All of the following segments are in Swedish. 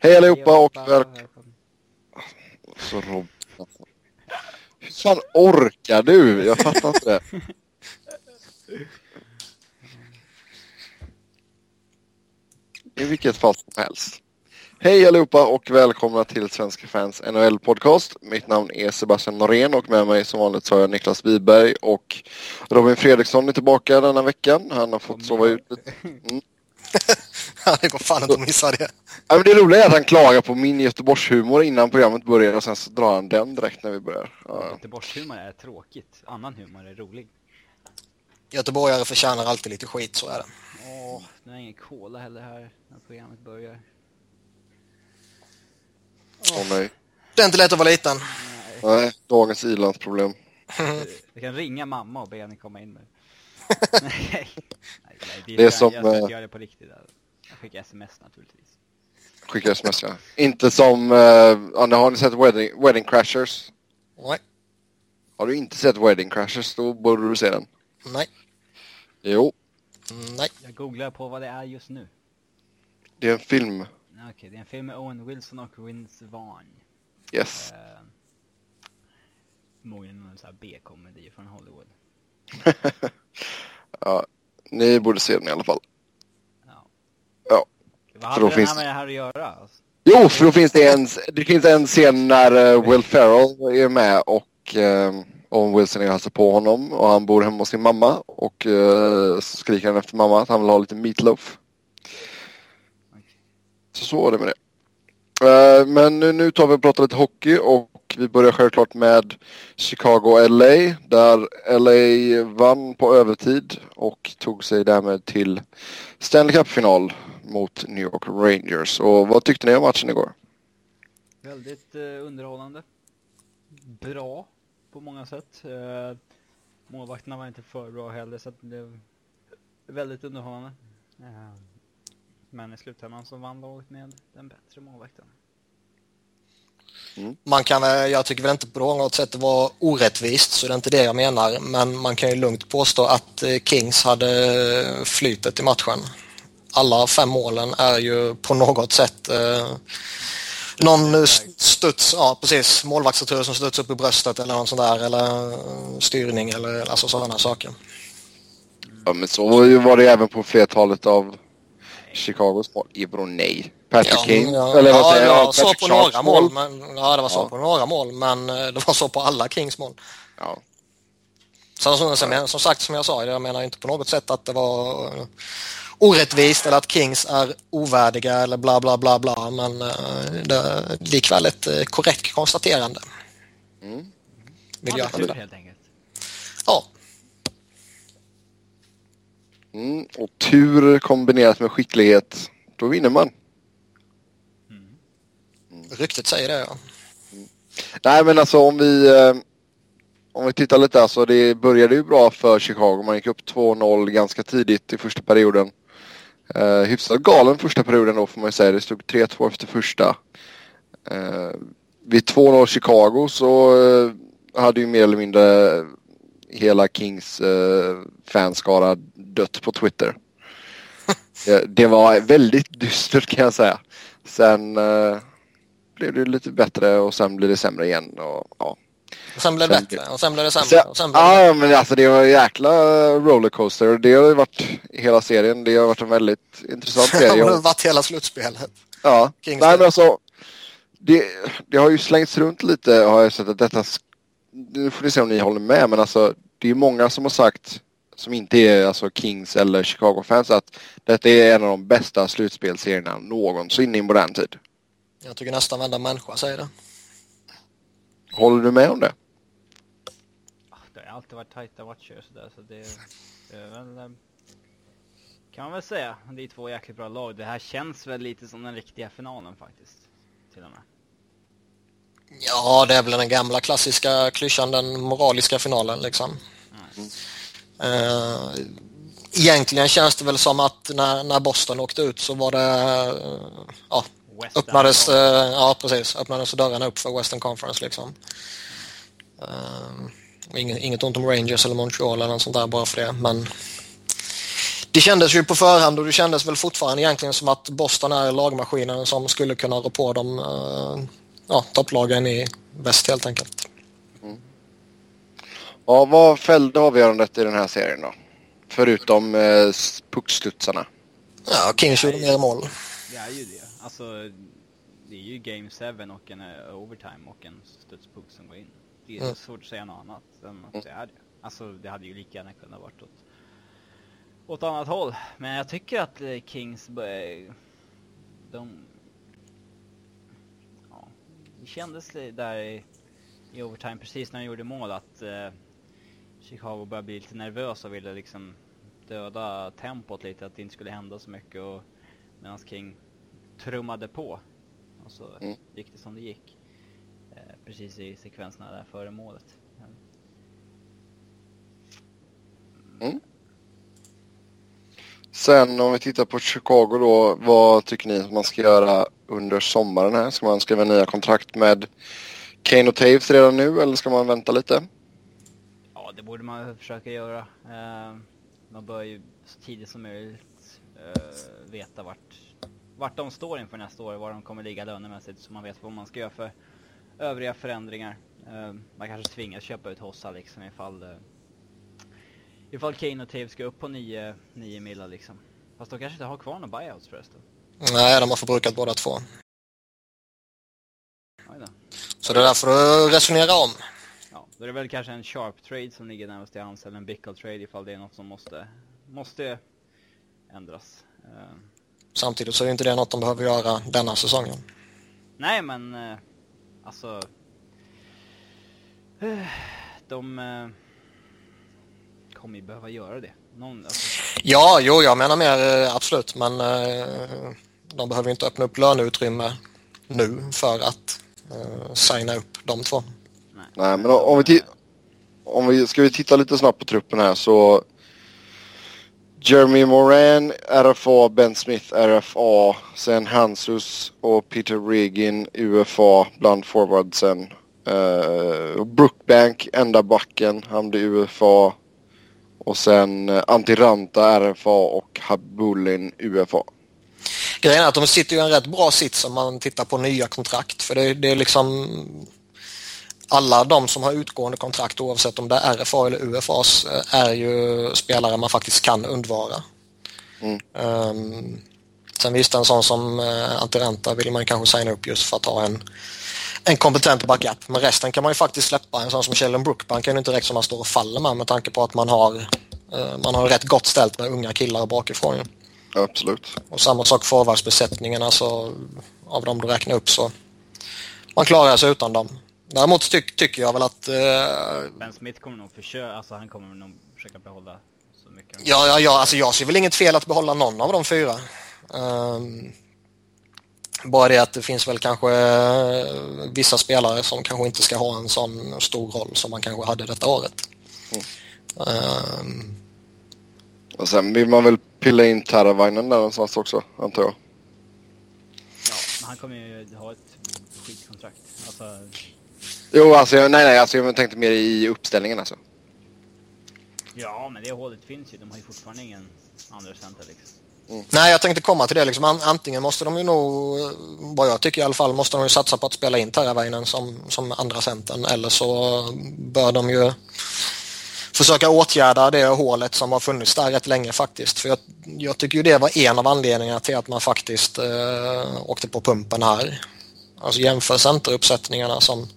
Hej allihopa och välkomna. Så Rob. Hur fan orkar du? Jag fattar inte det. I vilket fall som helst. Hej allihopa och välkomna till Svenska fans NHL podcast. Mitt namn är Sebastian Norén och med mig som vanligt så har jag Niklas Wiberg och Robin Fredriksson är tillbaka denna veckan. Han har fått sova ut lite. Mm. det går fan att missa det. Ja, men det roliga är att han klagar på min Göteborgshumor innan programmet börjar och sen så drar han den direkt när vi börjar. Ja. Göteborgshumor är tråkigt. Annan humor är rolig. Göteborgare förtjänar alltid lite skit, så är det. Åh, det är ingen cola heller här när programmet börjar. Åh nej. Det är inte lätt att vara liten. Nej, dagens ilandsproblem. Jag kan ringa mamma och be henne komma in nu. nej, nej, det är, Det är jag, som, jag ska eh, inte göra det på riktigt. Jag skickar sms naturligtvis. Skicka sms ja. Inte som, uh, ja, har ni sett Wedding, Wedding Crashers? Nej. Har du inte sett Wedding Crashers då borde du se den. Nej. Jo, Nej. Jag googlar på vad det är just nu. det är en film. Okej, det är en film med Owen Wilson och Vince Vaughn. Yes. Eh, Förmodligen någon sån här B-komedi från Hollywood. ja, ni borde se den i alla fall. Ja. Ja. Vad hade den finns här med det här att göra? Alltså? Jo, för då finns det en, det finns en scen när eh, Will Ferrell är med och uh, Owen Wilson är och hälsar på honom och han bor hemma hos sin mamma och uh, skriker han efter mamma att han vill ha lite meatloaf. Så så var det med det. Eh, men nu, nu tar vi och pratar lite hockey och vi börjar självklart med Chicago-LA där LA vann på övertid och tog sig därmed till Stanley Cup-final mot New York Rangers. Och vad tyckte ni om matchen igår? Väldigt eh, underhållande. Bra på många sätt. Eh, målvakterna var inte för bra heller så att det blev väldigt underhållande. Eh, men i slutändan så vann laget med den bättre målvakten. Mm. Man kan, eh, jag tycker väl inte på något sätt det var orättvist, så det är inte det jag menar. Men man kan ju lugnt påstå att eh, Kings hade flytet i matchen. Alla fem målen är ju på något sätt eh, någon studs, ja precis, målvaktsretur som studs upp i bröstet eller något sånt där eller eh, styrning eller alltså sådana saker. Ja men så var ju- var det även på flertalet av Chicagos mål. Ibro nej. Patrick Kane. Ja, Eller vad ja, säger jag? var så på några mål, men, ja, det var så Ja. på några mål, men eh, det var så på alla Kings mål. Ja. Så, som, som, som sagt, som jag sa, jag menar inte på något sätt att det var eh, orättvist eller att Kings är ovärdiga eller bla bla bla bla, men eh, det är likväl ett korrekt konstaterande. Mm. Vill jag hävda. helt enkelt. Ja, Mm. Och tur kombinerat med skicklighet. Då vinner man. ryktet säger det ja. Nej men alltså om vi eh, om vi tittar lite där så det började ju bra för Chicago. Man gick upp 2-0 ganska tidigt i första perioden. Eh, hyfsat galen första perioden då får man ju säga. Det stod 3-2 efter första. Eh, vid 2-0 Chicago så eh, hade ju mer eller mindre hela Kings eh, fanskara dött på Twitter. det, det var väldigt dystert kan jag säga. Sen eh, blev det lite bättre och sen blir det sämre igen. Och, ja. Och sen blev det bättre och sen blev det sämre Sen, och sen blev det ja men alltså det var en jäkla rollercoaster. Det har ju varit hela serien. Det har varit en väldigt intressant Det har serie. varit hela slutspelet. Ja, Kings nej men alltså. Det, det har ju slängts runt lite har jag sett att detta, nu får ni se om ni håller med men alltså det är många som har sagt som inte är alltså Kings eller Chicago-fans att detta är en av de bästa slutspelserierna någonsin i modern tid. Jag tycker nästan varenda människa säger det. Håller du med om det? Det har alltid varit tajta matcher sådär så det, väl... eh, Kan man väl säga. Det är två jäkligt bra lag. Det här känns väl lite som den riktiga finalen faktiskt. Till och med. Ja, det är väl den gamla klassiska klyschan, den moraliska finalen liksom. Eh, egentligen känns det väl som att när, när Boston åkte ut så var det, eh, ja, West öppnades, eh, ja precis, öppnades dörrarna upp för Western Conference liksom. Eh, inget, inget ont om Rangers eller Montreal eller något sånt där bara för det, men det kändes ju på förhand och det kändes väl fortfarande egentligen som att Boston är lagmaskinen som skulle kunna rå på de uh, ja, topplagen i väst helt enkelt. Mm. Ja, vad fällde avgörandet i den här serien då? Förutom eh, puckstudsarna. Ja, Kings gjorde mer mål. Det är ju det. Alltså, det är ju Game 7 och en uh, overtime och en studspuck som går in. Det är mm. svårt att säga något annat än att det är det. Alltså, det hade ju lika gärna kunnat varit åt åt annat håll. Men jag tycker att eh, Kings, de... Det kändes där i, i overtime precis när de gjorde mål att eh, Chicago började bli lite nervös och ville liksom döda tempot lite, att det inte skulle hända så mycket och medan King trummade på. Och så mm. gick det som det gick. Eh, precis i sekvenserna där före målet. Mm. Sen om vi tittar på Chicago då, vad tycker ni att man ska göra under sommaren här? Ska man skriva nya kontrakt med Kane och Taves redan nu eller ska man vänta lite? Ja, det borde man försöka göra. Eh, man bör ju så tidigt som möjligt eh, veta vart, vart de står inför nästa år, var de kommer ligga lönemässigt så man vet vad man ska göra för övriga förändringar. Eh, man kanske tvingas köpa ut Hossa liksom ifall Ifall Kane och Taves ska upp på 9, 9 millar liksom. Fast de kanske inte har kvar några buyouts förresten. Nej, de har förbrukat båda två. Så det är därför du resonerar om. Ja, då är det väl kanske en sharp trade som ligger närmast till hands, eller en bickle trade ifall det är något som måste, måste ändras. Uh... Samtidigt så är inte det något de behöver göra denna säsongen. Nej, men uh, alltså... Uh, de kommer ju behöva göra det. Någon, alltså... Ja, jo, jag menar mer eh, absolut, men eh, de behöver inte öppna upp löneutrymme nu för att eh, signa upp de två. Nej, Nej men om vi, om vi ska vi titta lite snabbt på truppen här så Jeremy Moran, RFA, Ben Smith, RFA, sen Hansus och Peter Regin, UFA bland forwardsen. Uh, Brookbank, enda backen, han blir UFA. Och sen eh, Antiranta RFA och Habulin UFA. Grejen är att de sitter i en rätt bra sits om man tittar på nya kontrakt. För det, det är liksom alla de som har utgående kontrakt oavsett om det är RFA eller UFAs eh, är ju spelare man faktiskt kan undvara. Mm. Um, sen visst en sån som uh, Antiranta vill man kanske signa upp just för att ha en en kompetent backup. Men resten kan man ju faktiskt släppa. En sån som Sheldon Brookbank kan ju inte direkt som man står och faller med med tanke på att man har, eh, man har rätt gott ställt med unga killar bakifrån. Ju. Absolut. Och samma sak forwardsbesättningen, alltså av de du räknar upp så man klarar sig utan dem. Däremot ty tycker jag väl att... Eh... Ben Smith kommer nog försöka, alltså han kommer nog försöka behålla så mycket. Ja, ja, ja, alltså jag ser väl inget fel att behålla någon av de fyra. Um... Bara det att det finns väl kanske eh, vissa spelare som kanske inte ska ha en sån stor roll som man kanske hade detta året. Mm. Um... Och sen vill man väl pilla in Taravainen där någonstans också, antar jag. Ja, men han kommer ju ha ett skitkontrakt. Alltså... Jo, alltså nej, nej, alltså jag tänkte mer i uppställningen alltså. Ja, men det hålet finns ju. De har ju fortfarande ingen andra center liksom. Mm. Nej, jag tänkte komma till det. Liksom. Antingen måste de ju nog, vad jag tycker i alla fall, måste de ju satsa på att spela in terravainen som, som andra centern eller så bör de ju försöka åtgärda det hålet som har funnits där rätt länge faktiskt. För jag, jag tycker ju det var en av anledningarna till att man faktiskt eh, åkte på pumpen här. Alltså jämför centeruppsättningarna som,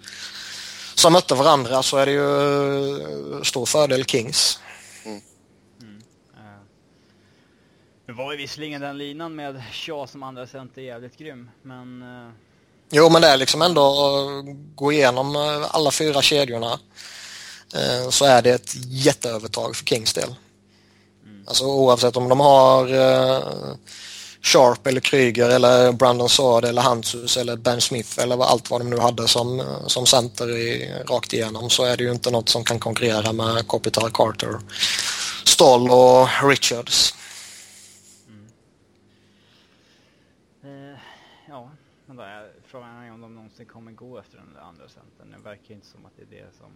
som mötte varandra så är det ju stor fördel Kings. Nu var ju visserligen den linan med Shaw som andra center jävligt grym, men... Uh... Jo, men det är liksom ändå att gå igenom eh, alla fyra kedjorna uh, så är det ett jätteövertag för Kings del. Mm. Alltså oavsett om de har Sharp eller Kryger eller Brandon Saad eller Hansus eller Ben Smith eller allt vad de nu hade som, som center i, rakt igenom så är det ju inte något som kan konkurrera med Kopitar, Carter, Stoll och Richards. Frågan är om de någonsin kommer gå efter den där andra centern. Det verkar inte som att det är det som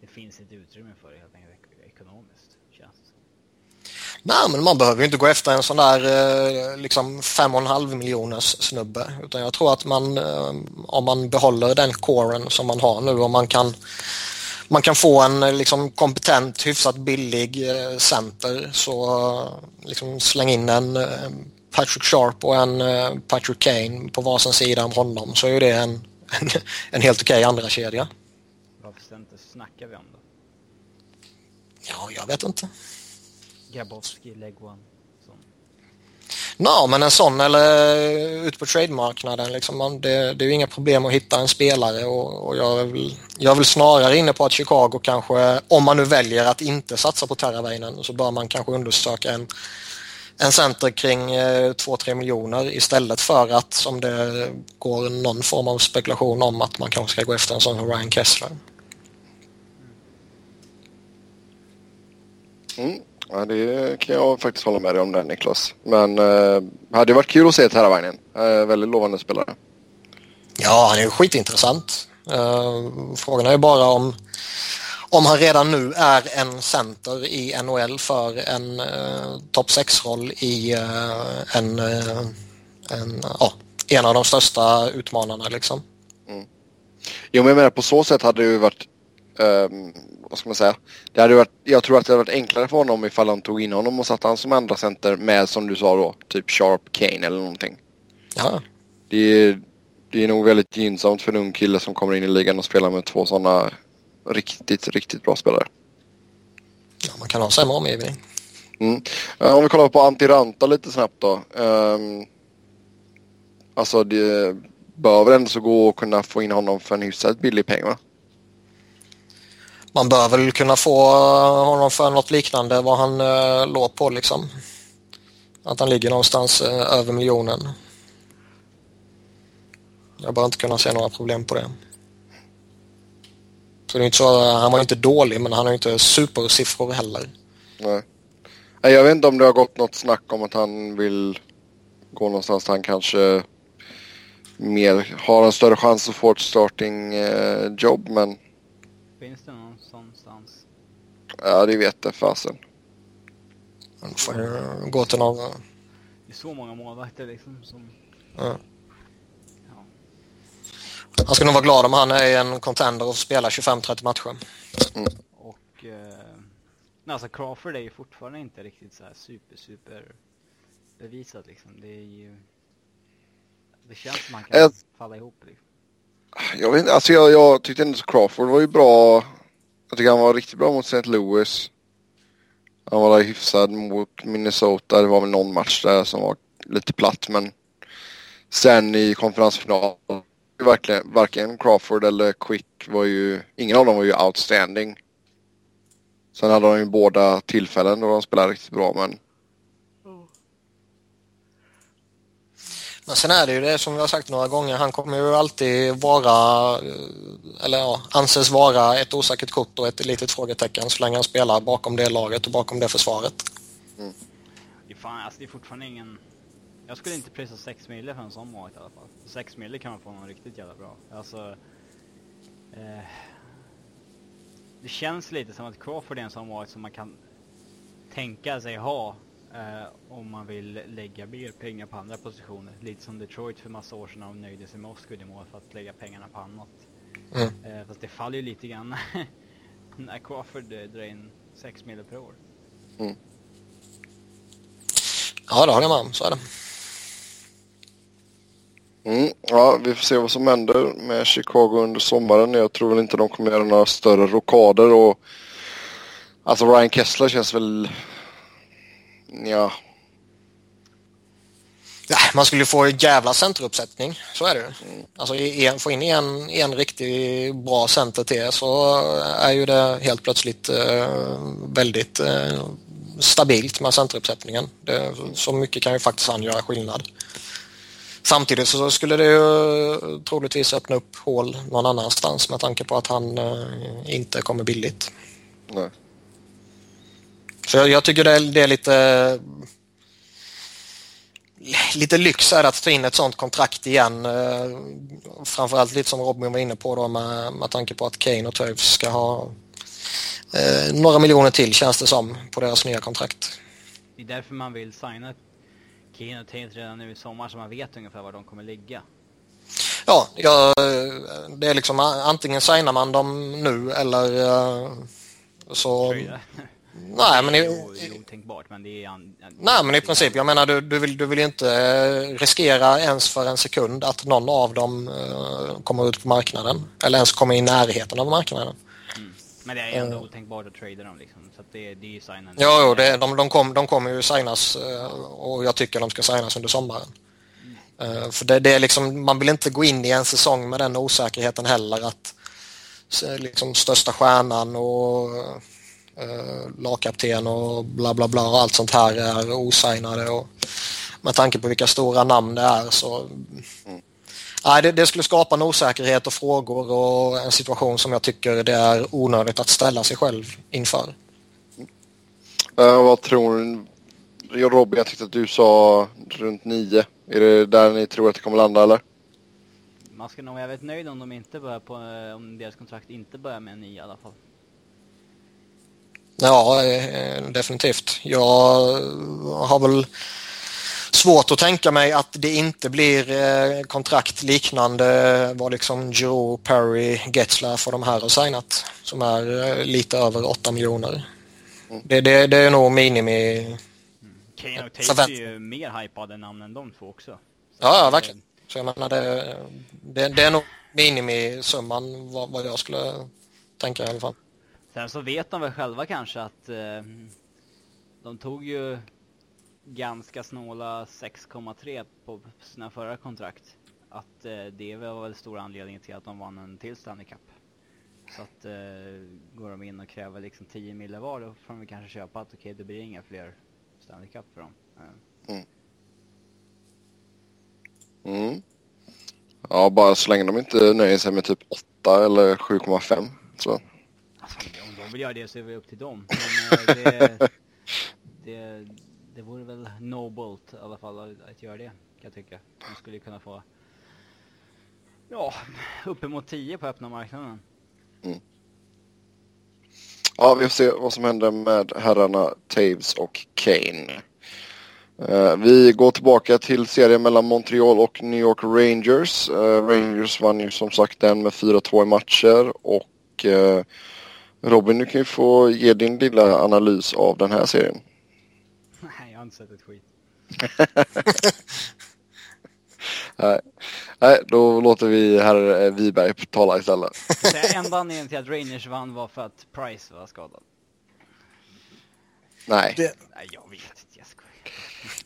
det finns inte utrymme för det helt enkelt ekonomiskt, känns det som. Nej, men man behöver ju inte gå efter en sån där eh, liksom fem och en halv miljoners snubbe. Utan jag tror att man, eh, om man behåller den coren som man har nu och man kan man kan få en eh, liksom kompetent, hyfsat billig center så liksom släng in en Patrick Sharp och en Patrick Kane på varsin sida om honom så är det en, en, en helt okej okay andra kedja. Varför center snackar vi om då? Ja, jag vet inte. Grabowski, Leguan. Ja, men en sån eller ut på trademarknaden liksom, det, det är ju inga problem att hitta en spelare och, och jag, är väl, jag är väl snarare inne på att Chicago kanske, om man nu väljer att inte satsa på Terravainen så bör man kanske undersöka en, en center kring eh, 2-3 miljoner istället för att som det går någon form av spekulation om att man kanske ska gå efter en sån som Ryan Kessler. Mm. Ja, det kan jag faktiskt hålla med dig om där Niklas. Men eh, hade varit kul att se Terravagnen. Eh, väldigt lovande spelare. Ja, han är skitintressant. Eh, frågan är ju bara om, om han redan nu är en center i NHL för en eh, topp 6-roll i eh, en, eh, en, ja, en av de största utmanarna liksom. Mm. Jo, men jag menar på så sätt hade det ju varit um, vad ska man säga? Det hade varit, jag tror att det hade varit enklare för honom ifall han tog in honom och satte han som andra center med som du sa då, typ Sharp Kane eller någonting. Ja. Det är, det är nog väldigt gynnsamt för en ung kille som kommer in i ligan och spelar med två sådana riktigt, riktigt bra spelare. Ja, man kan ha sämre omgivning. Mm. Om vi kollar på Antiranta lite snabbt då. Um, alltså det bör väl ändå så gå att kunna få in honom för en hyfsat billig peng va? man bör väl kunna få honom för något liknande vad han uh, låg på liksom. Att han ligger någonstans uh, över miljonen. Jag bör inte kunna se några problem på det. Så det är inte så, han var inte dålig men han har inte supersiffror heller. Nej. Jag vet inte om det har gått något snack om att han vill gå någonstans där han kanske mer har en större chans att få ett starting eh, jobb men Finns det någonstans? Ja, det vet jag fasen. Han får gå till någon... Det är så många målvakter liksom som... Ja. Han ska nog vara glad om han är en contender och spelar 25-30 matcher. Mm. Och... Eh, alltså Crawford är ju fortfarande inte riktigt så här super, super bevisat liksom. Det är ju... Det känns som han kan jag... falla ihop liksom. Jag vet inte, alltså jag, jag tyckte ändå Crawford var ju bra. Jag tycker han var riktigt bra mot St. Louis. Han var där hyfsad mot Minnesota. Det var väl någon match där som var lite platt men sen i konferensfinal verkligen, varken Crawford eller Quick var ju, ingen av dem var ju outstanding. Sen hade de ju båda tillfällen då de spelade riktigt bra men Men sen är det ju det som vi har sagt några gånger, han kommer ju alltid vara, eller ja, anses vara ett osäkert kort och ett litet frågetecken så länge han spelar bakom det laget och bakom det försvaret. Mm. Det, är fan, alltså det är fortfarande ingen... Jag skulle inte prisa 6 mille för en sån målvakt i alla fall. 6 mille kan man få någon riktigt jävla bra. Alltså... Eh, det känns lite som att Crawford är en sån målvakt som man kan tänka sig ha Eh, om man vill lägga mer pengar på andra positioner. Lite som Detroit för massa år sedan och nöjde sig med Oscar i mål för att lägga pengarna på annat. Mm. Eh, fast det faller ju lite grann när Crawford eh, drar in 6 miljoner per år. Mm. Ja, det håller jag med om. Så är det. Mm, ja, vi får se vad som händer med Chicago under sommaren. Jag tror väl inte de kommer göra några större rokader och alltså Ryan Kessler känns väl Ja. ja man skulle få en jävla centeruppsättning, så är det mm. Alltså en, få in en, en riktigt bra center till så är ju det helt plötsligt eh, väldigt eh, stabilt med centeruppsättningen. Det, så mycket kan ju faktiskt han göra skillnad. Samtidigt så skulle det ju troligtvis öppna upp hål någon annanstans med tanke på att han eh, inte kommer billigt. Nej. Så jag, jag tycker det är, det är, lite lite lyx är att ta in ett sånt kontrakt igen. Eh, framförallt lite som Robin var inne på då med, med tanke på att Kane och Toews ska ha eh, några miljoner till känns det som på deras nya kontrakt. Det är därför man vill signa Kane och Tate redan nu i sommar så man vet ungefär var de kommer ligga. Ja, ja, det är liksom antingen signar man dem nu eller eh, så... Nej, men i, otänkbart men det är... an- nej, men i princip, jag menar du, du, vill, du vill ju inte eh, riskera ens för en sekund att någon av dem eh, kommer ut på marknaden eller ens kommer i närheten av marknaden. Men det är ändå otänkbart att trada dem liksom. Så att det, det är ju signen. Ja, jo, det, de, de, kom, de kommer ju signas eh, och jag tycker de ska signas under sommaren. Eh, För det, det är liksom, man vill inte gå in i en säsong med den osäkerheten heller att liksom största stjärnan och uh, lagkapten och bla bla bla och allt sånt här är osignade och med tanke på vilka stora namn det är så Nej, det, det skulle skapa en osäkerhet och frågor och en situation som jag tycker det är onödigt att ställa sig själv inför. Eh, vad tror du? Jag Robin, jag tyckte att du sa runt nio. Är det där ni tror att det kommer landa eller? Man ska nog vara väldigt nöjd om de inte börjar på, eh, om deras kontrakt inte börjar med en ny i alla fall. Ja, eh, definitivt. Jag har väl svårt att tänka mig att det inte blir eh, kontrakt liknande vad liksom Joe, Perry, Getzlaff och de här har signat. Som är eh, lite över 8 miljoner. Det, det, det är nog minimi. Kane och Tate är ju mer hypade namn än de två också. Ja, ja verkligen. Så jag menar det, det, det är nog minimisumman vad, vad jag skulle tänka i alla fall. Sen så vet de väl själva kanske att eh, de tog ju ganska snåla 6,3 på sina förra kontrakt. Att eh, det var väl stora anledningen till att de vann en till Stanley Cup. Så att eh, går de in och kräver liksom 10 mille var då får de kanske köpa att okej det blir inga fler Stanley Cup för dem. Eh, Mm. Ja, bara så länge de inte nöjer sig med typ 8 eller 7,5. Så. Alltså, om de vill göra det så är det upp till dem. Men eh, det, det, det vore väl nobelt i alla fall att, att göra det, kan jag tycka. De skulle ju kunna få ja, uppemot 10 på öppna marknaden. Mm. Ja, vi får se vad som händer med herrarna Taves och Kane. Eh, vi går tillbaka till serien mellan Montreal och New York Rangers. Eh, Rangers vann ju som sagt den med 4-2 i matcher och eh, Robin, du kan ju få ge din lilla analys av den här serien. Har inte sett ett skit. Nej, Nej då låter vi herr eh, Wiberg tala istället. Enda anledningen till att Rangers vann var för att Price var skadad. Nej. Det, Nej, jag vet inte, jag skojar.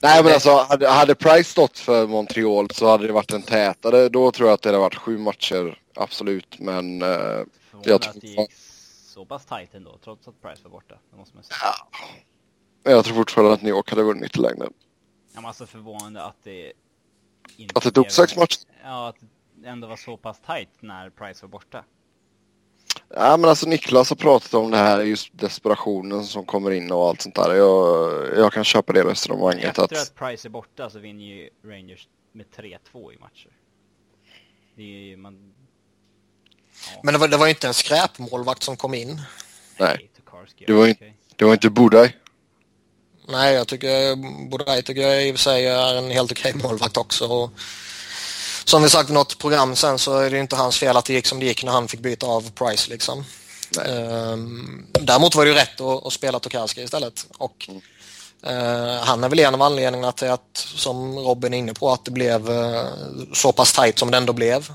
Nej men alltså hade, hade Price stått för Montreal så hade det varit en tätare. Då tror jag att det hade varit sju matcher, absolut. Men eh, Jag tror att det gick så pass tight ändå, trots att Price var borta. Det måste man säga. ja, jag tror fortfarande att New York hade vunnit i längden. Jag var alltså förvånande att det inte Att det tog sex matcher? Ja, att det ändå var så pass tight när Price var borta. Ja men alltså Niklas har pratat om det här just desperationen som kommer in och allt sånt där. Jag, jag kan köpa det resonemanget Efter att... att Price är borta så vinner ju Rangers med 3-2 i matcher. Det är ju man... Ja, men det var, det var ju inte en skräpmålvakt som kom in. Nej. Tokarski, Det var ju- okej. Det var inte Budaj. Nej, jag tycker Bodaj tycker jag i och för sig är en helt okej målvakt också. Och som vi sagt i något program sen så är det inte hans fel att det gick som det gick när han fick byta av Price liksom. Ehm, däremot var det ju rätt att, att spela Tokarski istället. Och eh, han är väl en av anledningarna till att, som Robin är inne på, att det blev eh, så pass tight som det ändå blev.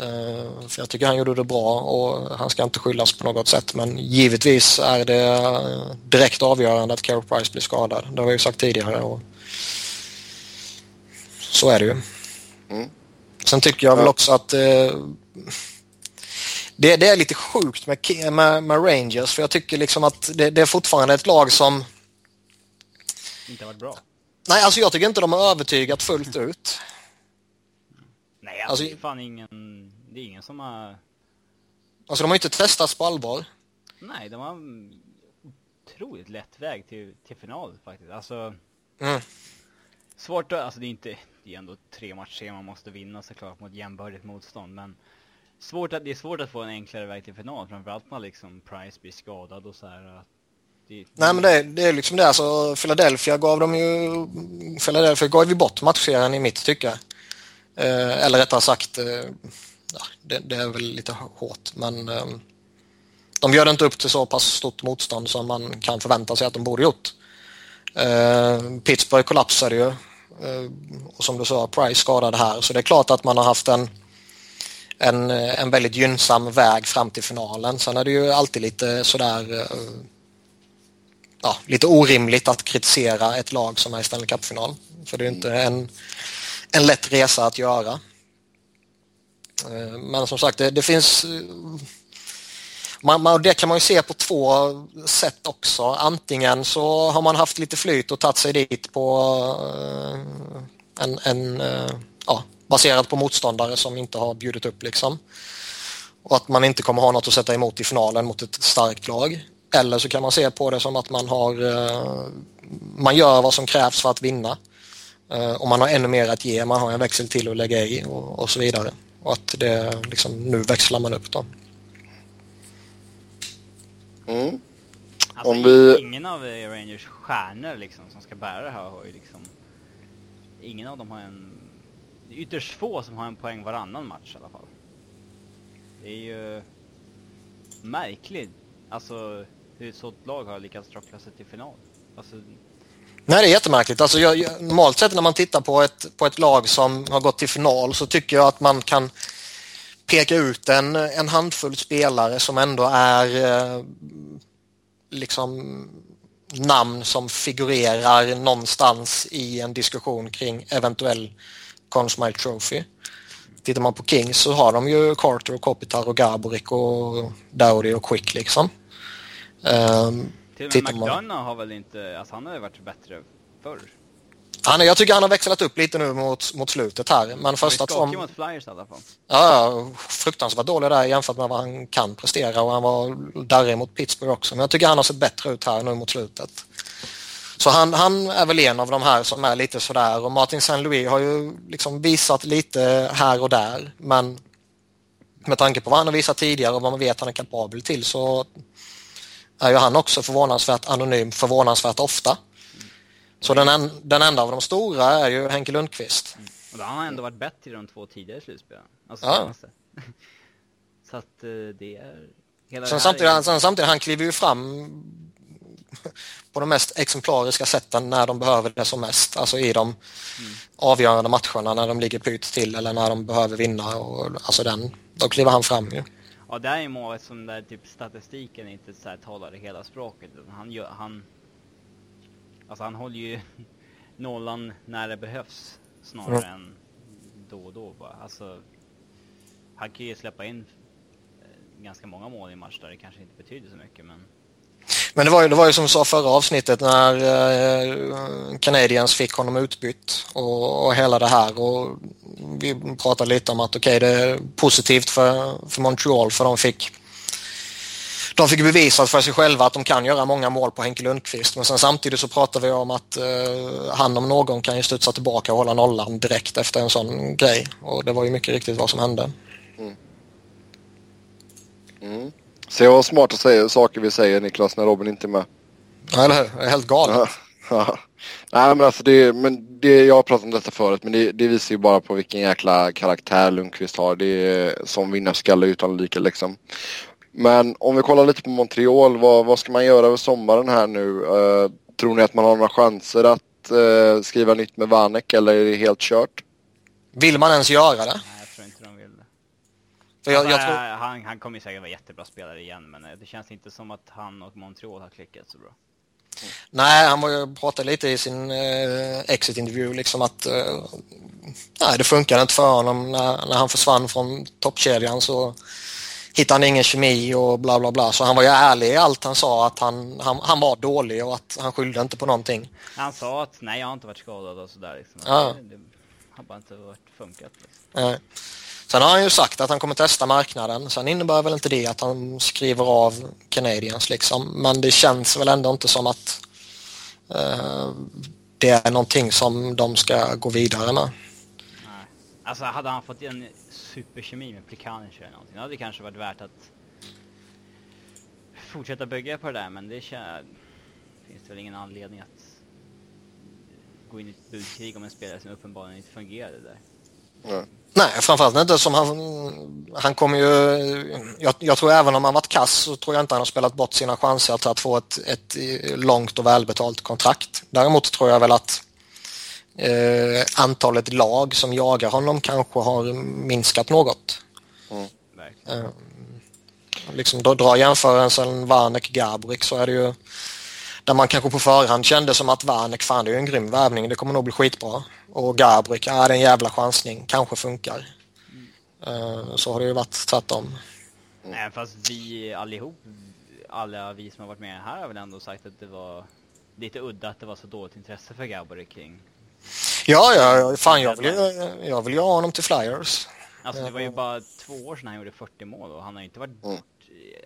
Eh, för jag tycker han gjorde det bra och han ska inte skyllas på något sätt. Men givetvis är det eh, direkt avgörande att Carey Price blir skadad. Det har jag ju sagt tidigare. Och så är det ju. Mm. Sen tycker jag väl Ja. också att eh, det, det är lite sjukt med, med, med Rangers. För jag tycker liksom att det, det är fortfarande ett lag som... Inte varit bra. Nej, alltså jag tycker inte de har övertygat fullt ut. Nej, alltså, det är fan ingen... Det är ingen som har... Alltså de har inte testats på allvar. Nej, de har en otroligt lätt väg till, till final faktiskt. Alltså, Mm. svårt att... Alltså det är inte... Det är ändå tre matcher man måste vinna såklart mot jämbördigt motstånd, men... Svårt att, det är svårt att få en enklare väg till final, framförallt när liksom Price blir skadad och så här. Det... Nej men det, det, är liksom det. Alltså, Philadelphia gav dem ju... Philadelphia gav ju bort matchserien i mitt tycke. Eh, eller rättare sagt, eh, ja, det, det, är väl lite hårt men eh, de gör det inte upp till så pass stort motstånd som man kan förvänta sig att de borde gjort. Eh, Pittsburgh kollapsade ju eh, och som du sa, Price skadade här så det är klart att man har haft en en, en väldigt gynnsam väg fram till finalen. Sen är det ju alltid lite sådär eh, ja, lite orimligt att kritisera ett lag som är i Stanley Cup-final. För det är inte en, en lätt resa att göra. Eh, men som sagt, det, det finns eh, man, man, det kan man ju se på två sätt också. Antingen så har man haft lite flyt och tagit sig dit på eh, en, en ja, baserat på motståndare som inte har bjudit upp liksom. Och att man inte kommer ha något att sätta emot i finalen mot ett starkt lag. Eller så kan man se på det som att man har man gör vad som krävs för att vinna. Eh, och man har ännu mer att ge, man har en växel till att lägga i och, och så vidare. Och att det liksom, nu växlar man upp då. Mm. Alltså, Om vi... Ingen av Rangers stjärnor liksom, som ska bära det här har ju liksom... Ingen av dem har en det är ytterst få som har en poäng varannan match i alla fall. Det är ju märkligt, alltså hur ett sådant lag har lyckats trockla sig till final. Alltså... Nej, det är jättemärkligt. Alltså, jag, normalt sett när man tittar på ett, på ett lag som har gått till final så tycker jag att man kan peka ut en, en handfull spelare som ändå är eh, liksom namn som figurerar någonstans i en diskussion kring eventuell Conn Smythe Trophy. Tittar man på Kings så har de ju Carter och Kopitar och Gaborik och Dowdy och Quick liksom. Um, till och med McDonough har väl inte, alltså han har ju varit bättre förr. Han, jag tycker han har växlat upp lite nu mot, mot slutet här. Men första två... mot Flyers i alla fall. Ja, fruktansvärt dålig där jämfört med vad han kan prestera och han var darrig mot Pittsburgh också. Men jag tycker han har sett bättre ut här nu mot slutet. Så han, han är väl en av de här som är lite sådär och Martin Saint Louis har ju liksom visat lite här och där men med tanke på vad han har visat tidigare och vad man vet han är kapabel till så är ju han också förvånansvärt anonym förvånansvärt ofta. Så den, en, den enda av de stora är ju Henke Lundqvist. Mm. Och då har han ändå varit bättre i de två tidigare slutspelen. Alltså ja. Så att eh, det är... Hela sen, samtidigt, är... sen samtidigt, han kliver ju fram på de mest exemplariska sätten när de behöver det som mest. Alltså i de mm. avgörande matcherna när de ligger pyrt till eller när de behöver vinna. Och, alltså den, då kliver han fram ju. Ja, det är ju målet som där typ statistiken inte så här talar det hela språket. Han gör, han... Alltså han håller ju nollan när det behövs snarare mm. än då och då bara. Alltså, han kan ju släppa in eh, ganska många mål i match där det kanske inte betyder så mycket men men det var ju, det var ju som vi sa förra avsnittet när eh, Canadiens fick honom utbytt och, och hela det här och vi pratade lite om att okej okay, det är positivt för, för Montreal för de fick de fick bevisat för sig själva att de kan göra många mål på Henke Lundqvist. Men sen samtidigt så pratar vi om att eh, han om någon kan ju studsa tillbaka och hålla nollan direkt efter en sån grej. Och det var ju mycket riktigt vad som hände. Mm. Mm. Se vad smarta saker vi säger Niklas när Robin inte är med. Ja, eller? Jag är helt galen. Ja. Nej men alltså det, men det, jag har pratat om detta förut men det, det, visar ju bara på vilken jäkla karaktär Lundqvist har. Det är som vinnarskalle utan like liksom. Men om vi kollar lite på Montreal, vad, vad ska man göra över sommaren här nu? Uh, tror ni att man har några chanser att uh, skriva nytt med Vanek eller är det helt kört? Vill man ens göra det? För jag, jag tror... han, han kommer säkert vara jättebra spelare igen, men eh, det känns inte som att han och Montreal har klickat så bra. Mm. Nej, han var ju pratade lite i sin eh, exit-intervju liksom att eh, nej, det funkade inte för honom när, när han försvann från toppkedjan så hittade han ingen kemi och bla bla bla. Så han var ju ärlig i allt han sa att han, han, han var dålig och att han skyllde inte på någonting. Han sa att nej, jag har inte varit skadad och sådär. Liksom. Ja. Det, det har bara inte varit funkat. Liksom. Nej. Sen har han ju sagt att han kommer testa marknaden. Sen innebär väl inte det att han skriver av Canadiens liksom. Men det känns väl ändå inte som att eh, det är någonting som de ska gå vidare med. Nej. Alltså hade han fått en superkemi med Plikanic eller någonting, då hade det kanske varit värt att fortsätta bygga på det där, men det känns... finns det väl ingen anledning att gå in i ett budkrig om en spelare som uppenbarligen inte fungerade där. Nej. Nej, framförallt inte som han... Han kommer ju... Jag, jag, tror även om han varit kass så tror jag inte han har spelat bort sina chanser att få ett, ett långt och välbetalt kontrakt. Däremot tror jag väl att eh, antalet lag som jagar honom kanske har minskat något. Mm. Eh, liksom då dra jämförelsen Vanek-Gabrik så är det ju där man kanske på förhand kände som att Vanek, fan det är ju en grym värvning, det kommer nog bli skitbra. Och Gabrik, ja det är en jävla chansning, kanske funkar. Mm. Så har det ju varit tvärtom. Nej fast vi allihop, alla vi som har varit med här har väl ändå sagt att det var lite udda att det var så dåligt intresse för Gabrik kring Ja, ja, fan jag vill, jag vill ju ha honom till Flyers. Alltså det var ju bara två år sedan han gjorde 40 mål och han har inte varit bort,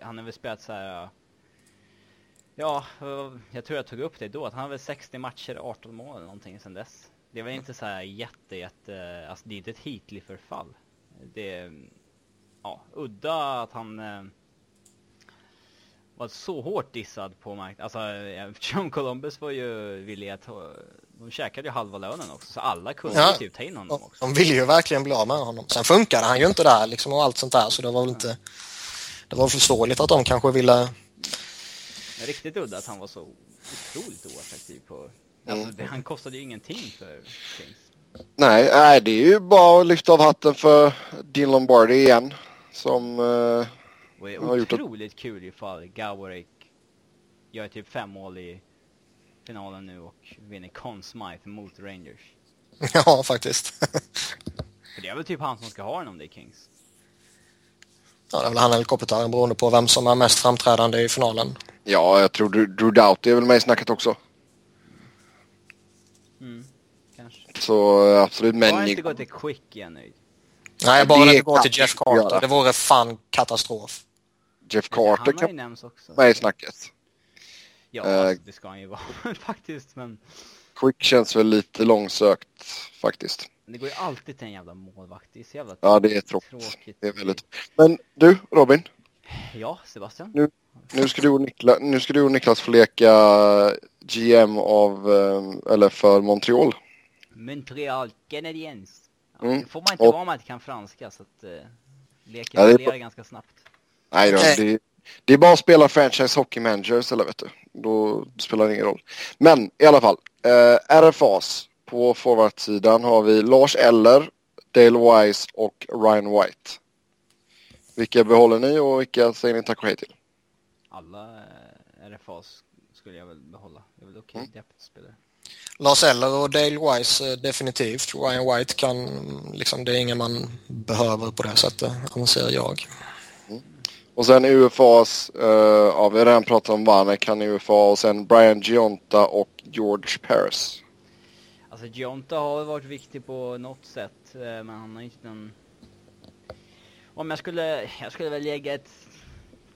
han har väl spelat så här. Ja, jag tror jag tog upp det då, att han har väl 60 matcher, 18 mål eller någonting sedan dess. Det väl inte så här jätte, jätte, alltså det är inte ett hitligt förfall. Det är, ja, udda att han eh, var så hårt dissad på marknaden. Alltså, John Columbus var ju villig att, de käkade ju halva lönen också, så alla kunde ja, typ ta in honom också. De ville ju verkligen bli av med honom. Sen funkade han ju inte där liksom och allt sånt där, så det var väl inte, det var förståeligt att de kanske ville Riktigt udda att han var så otroligt oattraktiv på Alltså, det, han kostade ju ingenting för Kings. Nej, nej, det är ju bara att lyfta av hatten för Dean Lombardi igen. Som uh, har gjort otroligt kul ifall Gawarek gör typ fem mål i finalen nu och vinner Conn Smythe mot Rangers. Ja, faktiskt. för det är väl typ han som ska ha den om det är Kings. Ja, det är väl han eller Kopitar beroende på vem som är mest framträdande i finalen. Ja, jag tror Drew Doughty är väl med i snacket också. Mm, kanske. Så absolut, men... Bara inte gå till Quick igen nöjd. Nej, bara inte gå till Jeff Carter. Göra. Det vore fan katastrof. Jeff Carter kan ju nämns också. med i snacket. Ja, uh, alltså, det ska han ju vara faktiskt, men... Quick känns väl lite långsökt faktiskt. Det går ju alltid till en jävla målvakt. Det är så jävla Ja, det är tråkigt. tråkigt. Det är väldigt... Men du, Robin. Ja, Sebastian. Nu, nu, ska du och Niklas, nu ska du och Niklas få leka GM av, eh, eller för Montreal. Montreal Canadiens. Ja, mm. Det får man inte och... vara om man inte kan franska så att uh, leken ja, det är... ganska snabbt. Nej då, det, det, är bara att spela franchise hockey managers eller vet du. Då spelar det ingen roll. Men i alla fall, eh, RFAs. På forwardsidan har vi Lars Eller, Dale Wise och Ryan White. Vilka behåller ni och vilka säger ni tack och hej till? Alla eh, RFAs skulle jag väl behålla. Det är väl okej okay, mm. spelare. Lars Eller och Dale Wise eh, definitivt. Ryan White kan, liksom, det är ingen man behöver på det sättet, anser jag. Mm. Och sen UFAs, uh, ja vi har redan pratat om Vanek, är UFA och sen Brian Gionta och George Paris. Alltså Gionta har varit viktig på något sätt, men han har inte någon... Om jag skulle, jag skulle väl lägga ett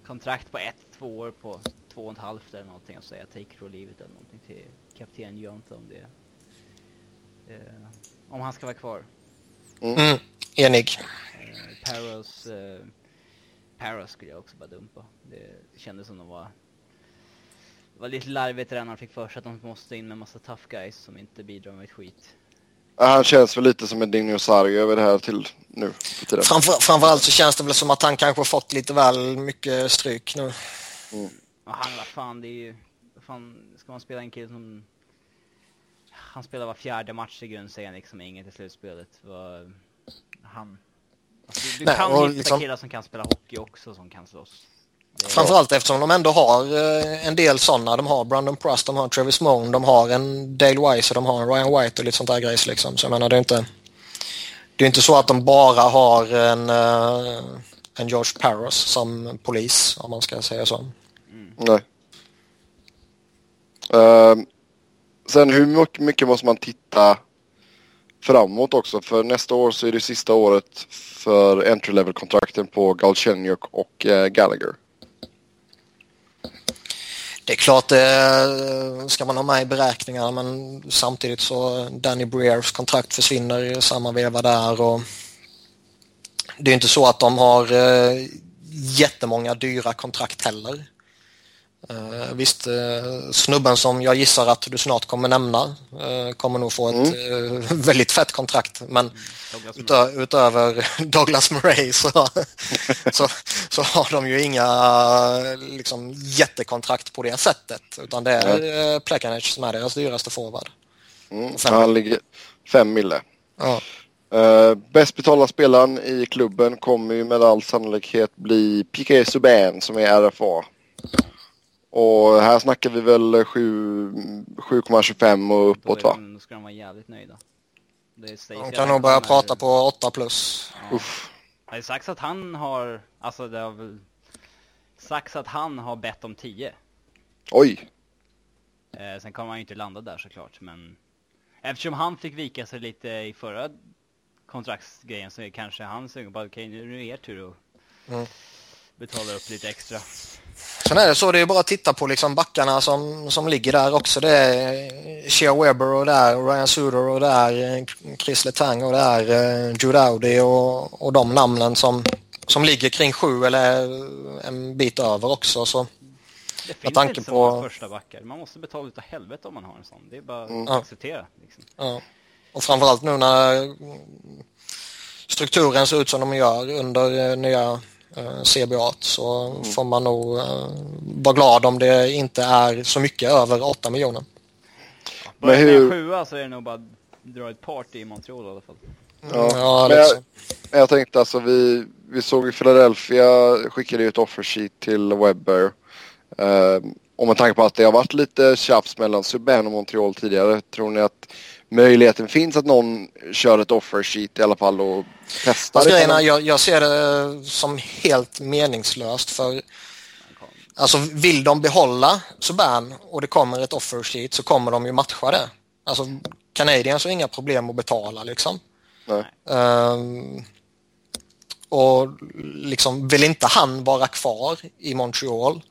kontrakt på ett, två år på två och ett halvt eller någonting och säga take it or leave it eller någonting till kapten Jonte om det. Eh, om han ska vara kvar. Mm. mm. Enig. Eh, Paros, eh, Paros skulle jag också bara dumpa. Det kändes som de var det var lite larvigt redan när han fick för sig att de måste in med massa tough guys som inte bidrar med ett skit. Han känns väl lite som en dinosaurie över det här till nu Framför, framförallt så känns det väl som att han kanske fått lite väl mycket stryk nu. Mm. Och han, vad fan, det är ju... fan, ska man spela en kille som... Han spelar var fjärde match i grundserien liksom, inget i slutspelet. Var, han... Alltså, du, du Nej, kan hitta liksom... killar som kan spela hockey också som kan slåss. Framförallt eftersom de ändå har eh, en del sådana. De har Brandon Prust, de har Travis Moan, de har en Dale Wise och de har en Ryan White och lite sånt där grejs liksom. Så jag menar det är inte... Det är inte så att de bara har en, uh, en George Paros som polis om man ska säga så. Mm. Nej. Uh, sen hur mycket måste man titta framåt också? För nästa år så är det sista året för entry level kontrakten på Galchenyuk och uh, Gallagher. Det är klart det ska man ha med i beräkningarna men samtidigt så Danny Breers kontrakt försvinner i samma veva där och det är inte så att de har eh, jättemånga dyra kontrakt heller. Uh, visst, uh, snubben som jag gissar att du snart kommer nämna kommer nog få ett mm. väldigt fett kontrakt. Men mm. utö utöver Douglas Murray så, så, så, har de ju inga liksom, jättekontrakt på det sättet. Utan det är. Plekanec som är deras dyraste forward. Mm. Han ligger fem mille. Ja. Uh, bäst betalda spelaren i klubben kommer ju med all sannolikhet bli Piqué Subban som är RFA. Och här snackar vi väl 7,25 och uppåt va? Då ska de vara jävligt nöjda. De kan nog börja prata på 8 plus. Ja. Uff. Det är sagt att han har, alltså det har väl sagts att han har bett om 10. Oj! Eh, sen kommer han ju inte landa där såklart, men eftersom han fick vika sig lite i förra kontraktsgrejen så är kanske han sugen på, okej okay, nu är det er tur att mm. betala upp lite extra. Sen är det så, det är bara att titta på liksom backarna som, som ligger där också. Det är Shea Weber och det är Ryan Suder och det är Chris Letang och det är uh, Jude Audi och, och de namnen som, som ligger kring sju eller en bit över också. Så det finns inte så på... många första backar. Man måste betala utav helvete om man har en sån. Det är bara mm. att acceptera. Liksom. Ja. Och framförallt nu när strukturen ser ut som de gör under eh, nya eh, CBA så mm. får man nog eh, vara glad om det inte är så mycket över 8 miljoner. Ja, men hur... sjua så är det nog bara dra ett party i Montreal i alla fall. Ja, ja men jag, jag, tänkte alltså vi, vi såg i Philadelphia skickade ju ett offer sheet till Webber. Uh, och med tanke på att det har varit lite tjafs mellan Subban och Montreal tidigare, tror ni att möjligheten finns att någon kör ett offer sheet i alla fall och testar alltså, grejerna, jag, jag ser det som helt meningslöst för Alltså vill de behålla Subban och det kommer ett offer sheet så kommer de ju matcha det. Alltså Canadiens har inga problem att betala liksom. Um, och liksom vill inte han vara kvar i Montreal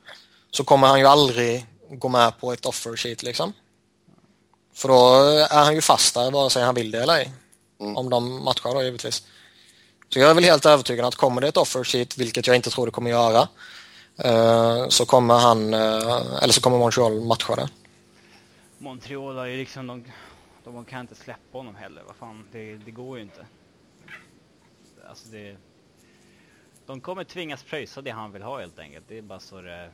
så kommer han ju aldrig gå med på ett offer sheet liksom. För då är han ju fast där vare sig han vill det eller ej. Mm. Om de matchar då givetvis. Så jag är väl helt övertygad att kommer det ett offer sheet, vilket jag inte tror det kommer göra, uh, så kommer han, uh, eller så kommer Montreal matcha det. Montreal har ju liksom, de, de kan inte släppa honom heller. Vad fan, det, det går ju inte. Alltså det... De kommer tvingas pröjsa det han vill ha helt enkelt. Det är bara så det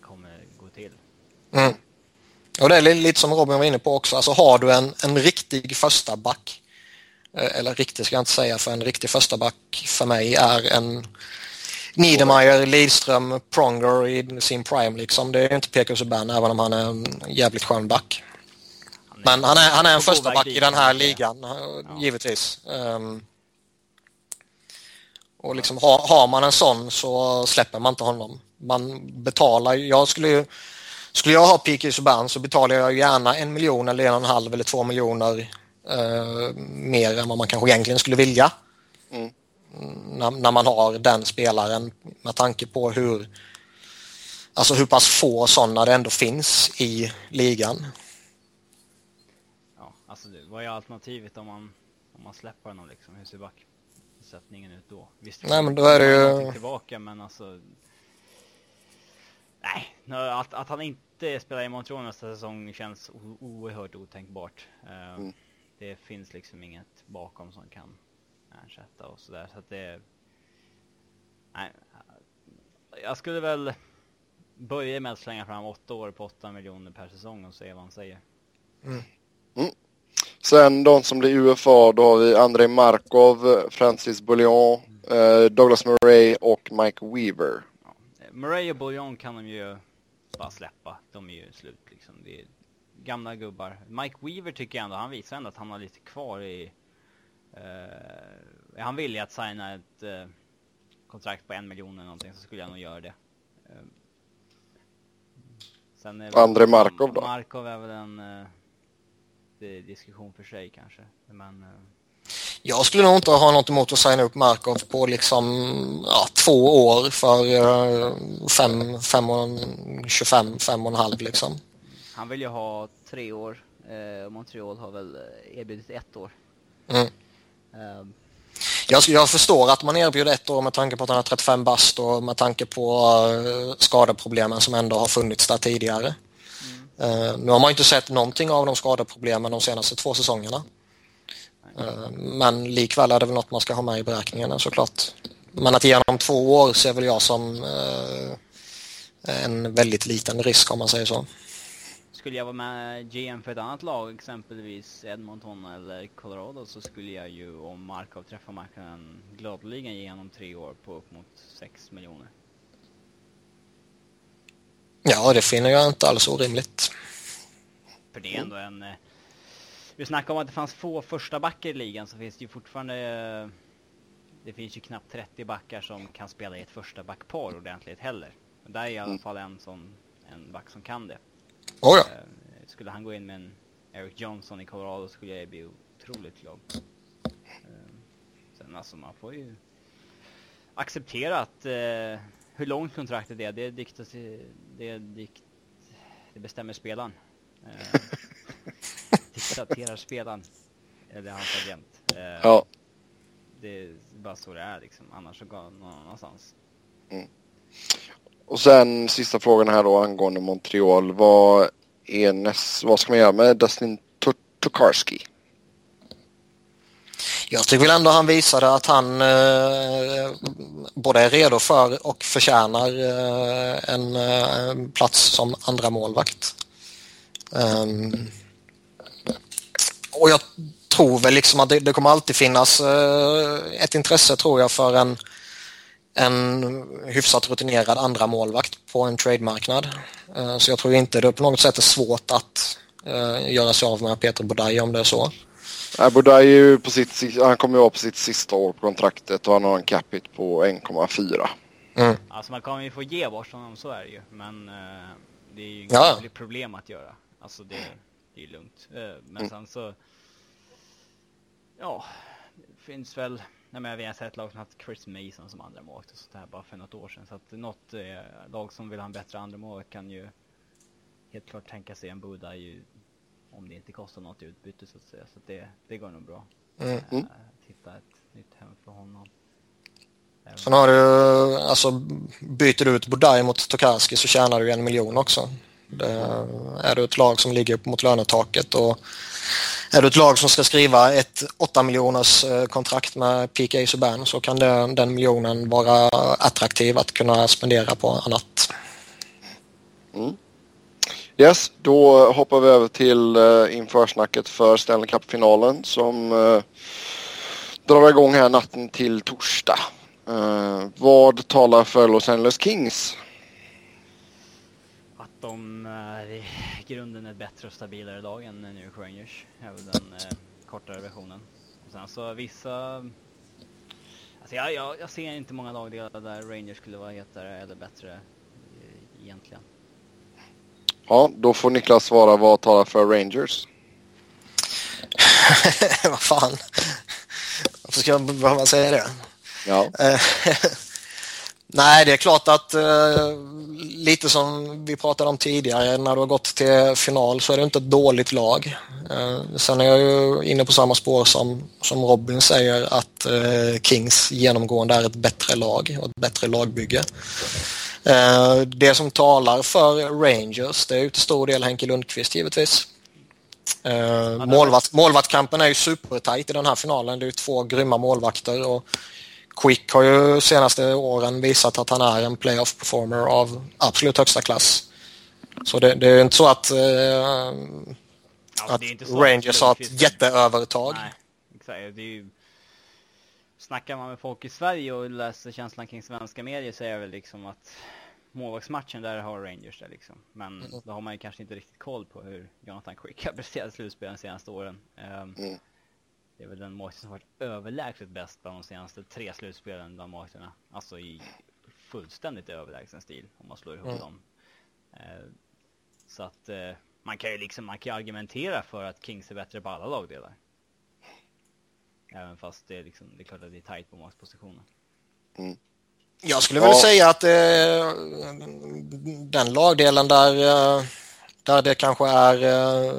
kommer gå till. Mm. Och det är lite som Robin var inne på också, alltså har du en, en riktig första back eh, eller riktig ska jag inte säga för en riktig första back för mig är en Niedermayer, Lidström, Pronger i sin prime liksom. Det är inte Pekka Subban även om han är en jävligt skön back. Men han är, han är en första back i den här ligan, givetvis. Um, och liksom har, har man en sån så släpper man inte honom. Man betalar, jag skulle ju skulle jag ha Piqué Subban så betalar jag gärna en miljon eller en och en halv eller två miljoner eh, mer än vad man kanske egentligen skulle vilja. Mm. När, när, man har den spelaren med tanke på hur alltså hur pass få sådana det ändå finns i ligan. Ja, alltså vad är alternativet om man, om man släpper honom liksom? Hur ser backsättningen ut då? Visst, Nej, men då är det ju... tillbaka men alltså Nej, att, att han inte spelar i Montreal nästa säsong känns oerhört otänkbart. Uh, mm. Det finns liksom inget bakom som kan ersätta och sådär. Så att det... Nej. Jag skulle väl börja med att slänga fram åtta år på åtta miljoner per säsong och se vad han säger. Mm. Mm. Sen de som blir UFA, då har vi Andrei Markov, Francis Bouillon, eh, Douglas Murray och Mike Weaver. Murray och Bouillon kan de ju bara släppa. De är ju slut liksom. Det är gamla gubbar. Mike Weaver tycker jag ändå, han visar ändå att han har lite kvar i... Uh, han vill ju att signa ett uh, kontrakt på en miljon eller någonting så skulle jag nog göra det. Uh, sen är André Markov då? Markov är väl en uh, diskussion för sig kanske. Men jag skulle nog inte ha något emot att signa upp Markov på liksom ja, två år för uh, fem, fem och, 25, fem och en halv liksom. Han vill ju ha tre år. Uh, Montreal har väl eh, erbjudit ett år. Mm. Uh, Jag, jag, förstår att man erbjuder ett år med tanke på att han är 35 bast och med tanke på uh, skadeproblemen som ändå har funnits där tidigare. Mm. Uh, nu har man inte sett någonting av de skadeproblemen de senaste två säsongerna. Uh, men likväl är det väl något man ska ha med i beräkningarna såklart. Men att ge honom två år ser väl jag som en väldigt liten risk om man säger så. Skulle jag vara med GM för ett annat lag, exempelvis Edmonton eller Colorado, så skulle jag ju om Markov träffar marknaden gladeligen ge honom tre år på upp mot 6 miljoner. Ja, det finner jag inte alls orimligt. För det är ändå en... Vi snackade om att det fanns få första backar i ligan, så finns det ju fortfarande... Eh, det finns ju knappt 30 backar som kan spela i ett första backpar ordentligt heller. Men där är i alla mm. fall en sån, en back som kan det. Oh ja. Eh, skulle han gå in med en Eric Johnson i Colorado skulle jag bli otroligt glad. Eh, sen alltså man får ju acceptera att eh, hur långt kontraktet är, det, diktas, det, dikt, det bestämmer spelaren. Eh, diktaterar spelaren. Eller hans agent. Eh, ja. Det är bara så det är liksom, annars så går någon annanstans. Mm. Och sen sista frågan här då angående Montreal. Vad, är näst, vad ska man göra med Dustin Tokarski? Jag tycker väl ändå han visade att han eh, både är redo för och förtjänar eh, en eh, plats som andra målvakt. Um, och jag tror väl liksom att det, det kommer alltid finnas eh, ett intresse tror jag för en en hyfsat rutinerad andra målvakt på en trademarknad. Eh, så jag tror inte det på något sätt är svårt att eh, göra sig av med Peter Bodaj om det är så. Nej, Bodaj är ju på sitt, han kommer ju vara på sitt sista år på kontraktet och han har en capita på 1,4. Mm. Alltså man kommer ju få ge bort honom, så är det ju. Men det är ju inget ja. problem att göra. Alltså det, det är lugnt. Uh, men mm. sen så... Ja, det finns väl Nej, men vi har sett lag som haft Chris Mason som andra målvakt och sånt här bara för något år sedan. Så att något eh, lag som vill ha en bättre andra målvakt kan ju helt klart tänka sig en Buda ju om det inte kostar något utbyte så att säga. Så att det, det går nog bra. Mm. Äh, hitta ett nytt hem för honom. Sen har du, alltså byter du ut Budaj mot Tokarski så tjänar du en miljon också. Det, är du ett lag som ligger mot lönetaket och är du ett lag som ska skriva ett 8 miljoners eh, kontrakt med PK Subban så kan den, den miljonen vara attraktiv att kunna spendera på annat. Mm. Yes, då hoppar vi över till uh, införsnacket för Stanley Cup-finalen som uh, drar igång här natten till torsdag. Uh, vad talar för Los Angeles Kings? De är i grunden ett bättre och stabilare lag än New York Rangers. väl den eh, kortare versionen. Och sen så vissa... Alltså jag, jag, jag ser inte många lagdelar där Rangers skulle vara hetare eller bättre eh, egentligen. Ja, då får Niklas svara vad talar för Rangers. vad fan. Varför ska jag behöva säga det? Ja. Nej, det är klart att eh, lite som vi pratade om tidigare, när du har gått till final så är det inte ett dåligt lag. Eh, sen är jag ju inne på samma spår som, som Robin säger att eh, Kings genomgående är ett bättre lag och ett bättre lagbygge. Eh, det som talar för Rangers, det är ju till stor del Henke Lundqvist givetvis. Eh, målvakt, målvaktskampen är ju supertajt i den här finalen. Det är ju två grymma målvakter och Quick har ju senaste åren visat att han är en playoff performer av absolut högsta klass. Så det, det är inte så att, eh, ja, att Rangers har ett jätteövertag. Nej, exakt. Det är ju... Snackar man med folk i Sverige och läser känslan kring svenska medier så är det väl liksom att målvaktsmatchen där har Rangers det liksom. Men mm. då har man ju kanske inte riktigt koll på hur Jonathan Quick har presterat i slutspelen de senaste åren. Um, mm. Det är väl den målvakten som varit överlägset bäst bland de senaste tre slutspelen bland målvakterna. Alltså i fullständigt överlägsen stil om man slår ihop mm. dem. Eh, så att eh, man kan ju liksom, man kan argumentera för att Kings är bättre på alla lagdelar. Även fast det är liksom, det är klart att det är tajt på målvaktspositionen. Mm. Jag skulle ja. väl säga att eh, den lagdelen där eh, där det kanske är eh,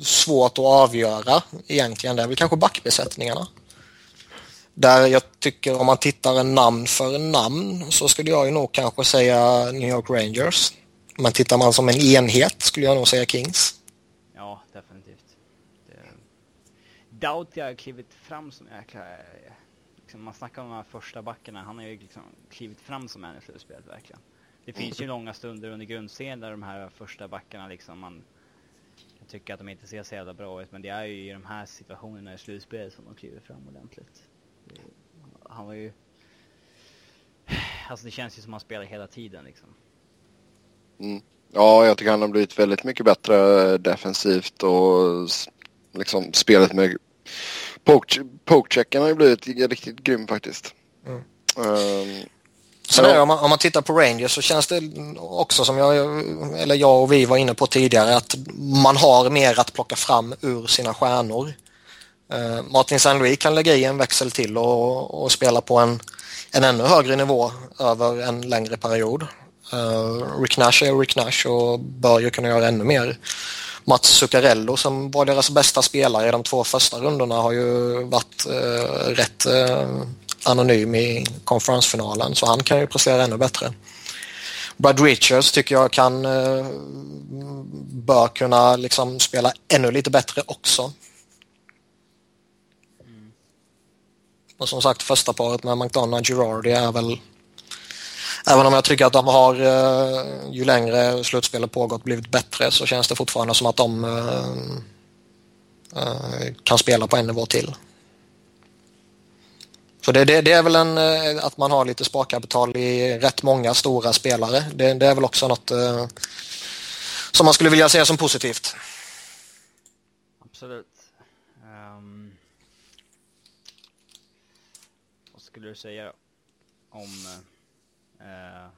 svårt att avgöra egentligen. Det är väl kanske backbesättningarna. Där jag tycker om man tittar namn för namn så skulle jag ju nog kanske säga New York Rangers. Men tittar man som en enhet skulle jag nog säga Kings. Ja, definitivt. Det... Doughty har klivit fram som jäkla... Liksom, man snackar om de här första backarna, han har ju liksom klivit fram som en i slutspelet verkligen. Det finns ju långa stunder under grundserien där de här första backarna liksom man jag tycker att de inte ser så jävla bra ut men det är ju i de här situationerna i slutspelet som de kliver fram ordentligt. Han var ju... Alltså det känns ju som att han spelar hela tiden liksom. Mm. Ja, jag tycker han har blivit väldigt mycket bättre defensivt och liksom spelet med pokechecken har ju blivit riktigt grym faktiskt. Mm. Um, Sen är, om, man, om man tittar på Rangers så känns det också som jag, eller jag och vi var inne på tidigare att man har mer att plocka fram ur sina stjärnor. Uh, Martin. Louis kan lägga i en växel till och, och, spela på en, en ännu högre nivå över en längre period. Uh, Rick Nash är Rick Nash och bör ju kunna göra ännu mer. Mats Zuccarello som var deras bästa spelare i de två första rundorna har ju varit uh, rätt anonym i konferensfinalen så han kan ju prestera ännu bättre. Brad Richards tycker jag kan bör kunna liksom spela ännu lite bättre också. Och som sagt första paret med McDonough och Girardi är väl Även om jag tycker att de har eh, ju längre slutspelet pågått blivit bättre så känns det fortfarande som att de eh, eh, kan spela på en nivå till. Så det, det, det, är väl en, eh, att man har lite sparkapital i rätt många stora spelare. Det, det är väl också något eh, som man skulle vilja se som positivt. Absolut. Ehm, skulle du säga om uh,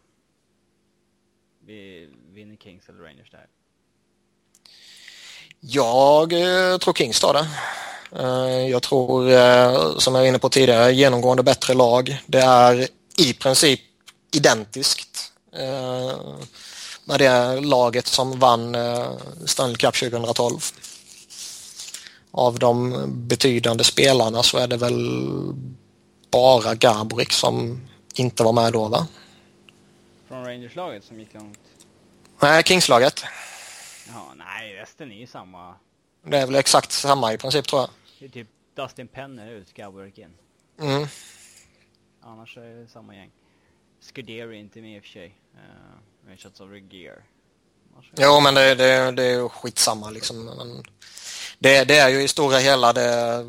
vi vinner Kings eller Rangers där? Jag eh, tror Kings tar det. Eh, jag tror, eh, som jag var inne på tidigare, genomgående bättre lag. Det är i princip identiskt med det laget som vann Stanley Cup 2012. Av de betydande spelarna så är det väl bara Gaborik som inte var med då va? Från Rangerslaget som gick långt? Nej, Kingslaget. Ja, nej, resten är ju samma. Det är väl exakt samma i princip tror jag. Det är typ Dustin Penner ut, Gaborik in. Mm. Annars är det samma gäng. Scuderi inte med i och för sig. Uh, Richards of Regier. Jo, men det, det, det är skitsamma liksom. Men det, det är ju i stora hela det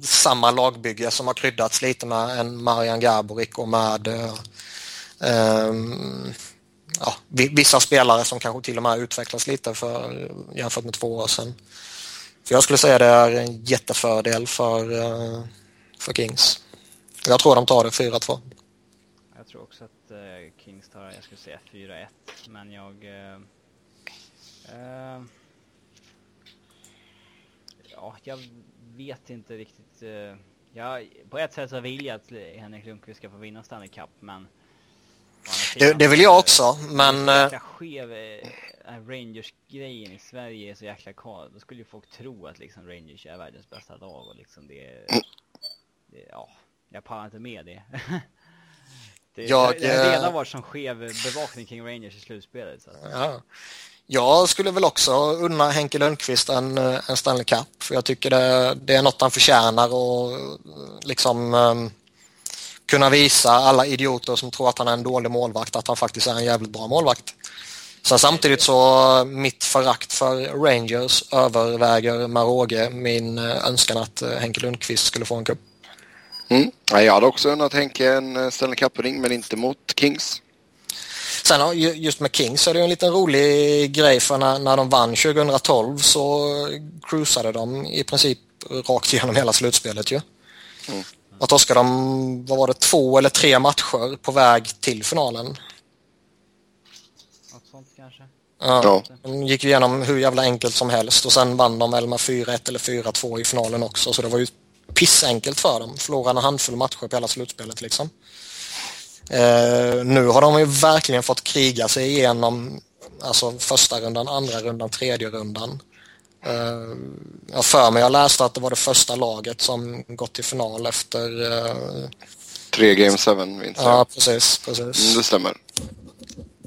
samma lagbygge som har kryddats lite med en Marian Gaborik och med um, ja, vissa spelare som kanske till och med utvecklas lite för, jämfört med två år sedan. För jag skulle säga det är en jättefördel för, eh, för Kings. Jag tror de tar det 4-2. Jag tror också att uh, Kings tar, jag skulle säga 4-1, men jag... Uh, ja, jag vet inte riktigt. Uh, jag, på ett sätt så vill jag att Henrik Lundqvist ska få vinna Stanley Cup, men... Det, det, vill jag också, men... Det skev uh, Rangers-grejen i Sverige är så jäkla kvar. Då skulle ju folk tro att liksom Rangers är världens bästa lag och liksom det... det ja, jag pallar inte med det. det jag, det har redan varit som skev bevakning kring Rangers i slutspelet. Så. Ja. Jag skulle väl också unna Henke Lundqvist en, en Stanley Cup för jag tycker det, det är något han förtjänar och liksom um, kunna visa alla idioter som tror att han är en dålig målvakt att han faktiskt är en jävligt bra målvakt. Sen samtidigt så mitt förakt för Rangers överväger med råge min eh, önskan att eh, Henke Lundqvist skulle få en cup. Mm. Jag hade också unnat Henke en eh, Stanley Cup-ring men inte mot Kings. Sen just med Kings är det en liten rolig grej för när, när de vann 2012 så cruisade de i princip rakt igenom hela slutspelet ju. Mm. Att torskade de, vad var det, två eller tre matcher på väg till finalen. Något sånt kanske. Ja, de gick igenom hur jävla enkelt som helst och sen vann de väl med 4-1 eller 4-2 i finalen också så det var ju pissenkelt för dem. Förlorade en handfull matcher på hela slutspelet liksom. Eh, nu har de ju verkligen fått kriga sig igenom alltså första rundan, andra rundan, tredje rundan. Uh, jag för mig jag läste att det var det första laget som gått till final efter... Uh... Tre Game 7 vinster. Ja, precis. precis. Mm, det stämmer.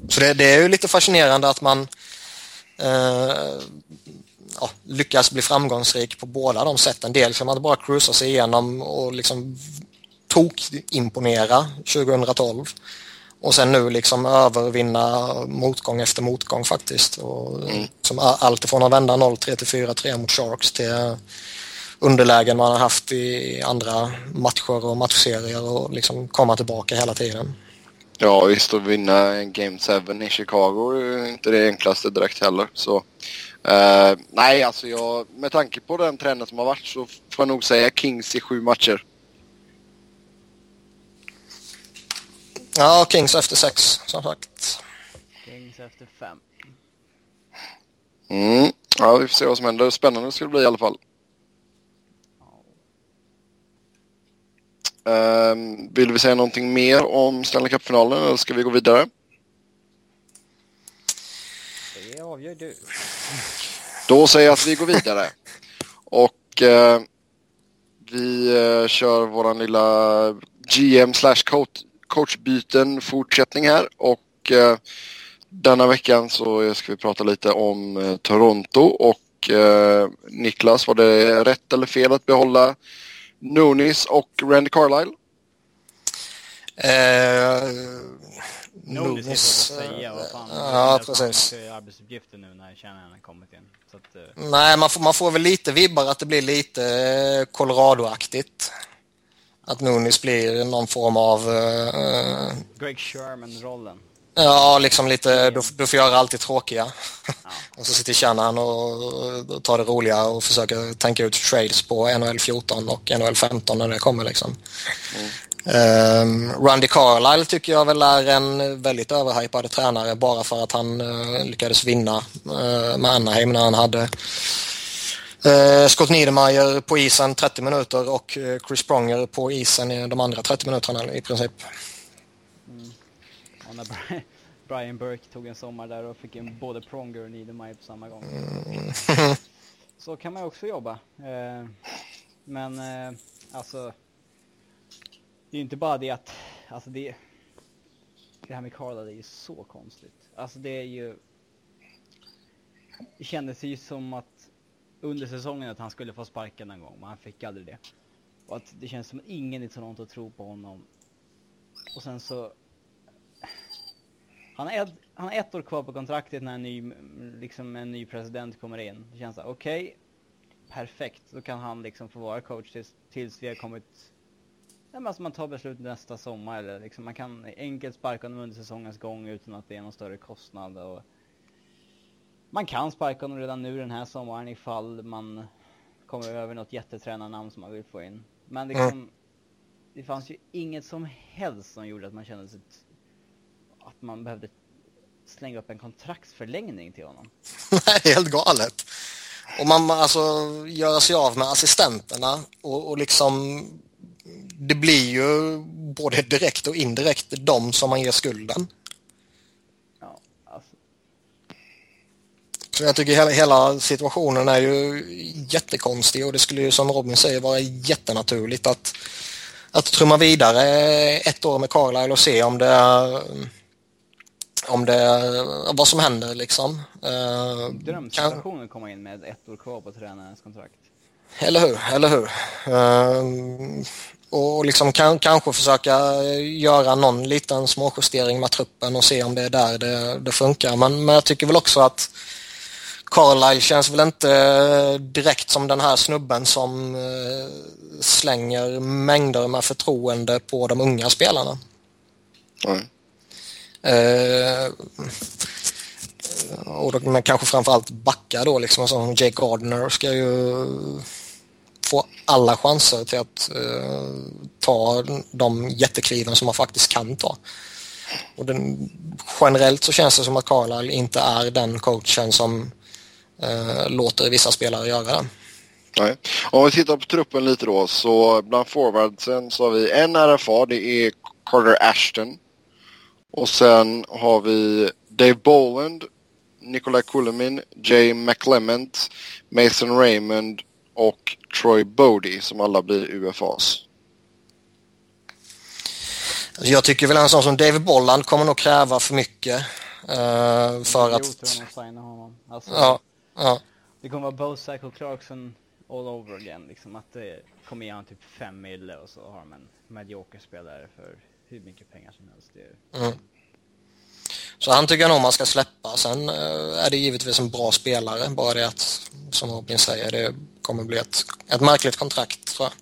Så det, det, är ju lite fascinerande att man uh, ja, lyckas bli framgångsrik på båda de sätten. Dels kan man bara cruisa sig igenom och liksom tok-imponera 2012 och sen nu liksom övervinna motgång efter motgång faktiskt. Och mm. som allt ifrån att vända 0-3 till 4-3 mot Sharks till underlägen man har haft i andra matcher och matchserier och liksom komma tillbaka hela tiden. Ja visst, att vinna Game 7 i Chicago är inte det enklaste direkt heller. Så, uh, nej, alltså jag, med tanke på den trenden som har varit så får jag nog säga Kings i sju matcher. Ja, Kings efter sex, som sagt. Kings efter fem. Mm. Ja, vi får se vad som händer. Spännande ska det bli i alla fall. Um, vill vi säga någonting mer om Stanley Cup-finalen eller ska vi gå vidare? Det avgör du. Då säger jag att vi går vidare. Och uh, vi uh, kör våran lilla GM slash coachbyten fortsättning här och eh, denna veckan så ska vi prata lite om eh, Toronto och eh, Niklas, var det rätt eller fel att behålla Nunis och Randy Carlisle? Eh, Nunis är säga, vad fan. Ja, precis. arbetsuppgifter nu när Shannon har kommit in. Att, uh... Nej, man får, man får väl lite vibbar att det blir lite Colorado-aktigt att Nunis blir någon form av... Uh, Greg Sherman-rollen. Ja, liksom lite, du, du får göra allt det tråkiga. Ja. och så sitter Shannon och, och tar det roliga och försöker tänka ut trades på NHL 14 och NHL 15 när det kommer liksom. Mm. Um, Randy Carlisle tycker jag väl är en väldigt överhypad tränare bara för att han uh, lyckades vinna uh, med Anaheim när han hade Eh, Scott Niedermayer på isen 30 minuter och eh, Chris Pronger på isen i de andra 30 minuterna i princip. Mm. Och när Brian Burke tog en sommar där och fick in både Pronger och Niedermayer på samma gång. Mm. Så kan man också jobba. Eh, men eh, alltså, det är ju inte bara det att, alltså det, det här med Carla det är ju så konstigt. Alltså det är ju, det kändes ju som att under säsongen att han skulle få sparken en gång, men han fick aldrig det. Och att det känns som att ingen i Toronto tror på honom. Och sen så... Han har, ett, han har ett år kvar på kontraktet när en ny, liksom en ny president kommer in. Det känns okej, okay, perfekt, då kan han liksom få vara coach tills, tills vi har kommit... Ja, men alltså man tar beslut nästa sommar eller liksom man kan enkelt sparka honom under säsongens gång utan att det är någon större kostnad och man kan sparka honom redan nu den här sommaren ifall man kommer över något jättetränarnamn som man vill få in. Men liksom, mm. det fanns ju inget som helst som gjorde att man kände sig att man behövde slänga upp en kontraktsförlängning till honom. Nej, helt galet. Och man alltså göra sig av med assistenterna och, och liksom det blir ju både direkt och indirekt de som man ger skulden. Så jag tycker hela, hela situationen är ju jättekonstig och det skulle ju som Robin säger vara jättenaturligt att, att trumma vidare ett år med Carlisle och se om det om det vad som händer liksom. Eh, Drömsituationen kan... komma in med ett år kvar på tränarens kontrakt. Eller hur, eller hur. Uh, och liksom kan, kanske försöka göra någon liten småjustering med truppen och se om det är där det, det funkar. Men, men jag tycker väl också att Carlisle känns väl inte eh, direkt som den här snubben som eh, slänger mängder med förtroende på de unga spelarna. Mm. Eh, och då, men kanske framförallt backa då liksom som Jake Gardner ska ju få alla chanser till att eh, ta de jättekliven som man faktiskt kan ta. Och den, generellt så känns det som att Carlisle inte är den coachen som eh, låter vissa spelare göra det. Nej. Om vi tittar på truppen lite då så bland forwardsen så har vi en RFA, det är Carter Ashton. Och sen har vi Dave Boland, Nikolaj Kulemin, Jay McClement, Mason Raymond och Troy Bodie som alla blir UFAs. Alltså, jag tycker väl en sån som David Bolland kommer nog kräva för mycket. Uh, för att... honom. Alltså, ja, ja. Det kommer vara Bosak och Clarkson all over again. Liksom att det kommer ge honom typ fem mille och så har de en medioker spelare för hur mycket pengar som helst. Det är... mm. Så han tycker jag nog man ska släppa. Sen uh, är det givetvis en bra spelare. Bara det att, som Robin säger, det kommer bli ett, ett märkligt kontrakt tror jag.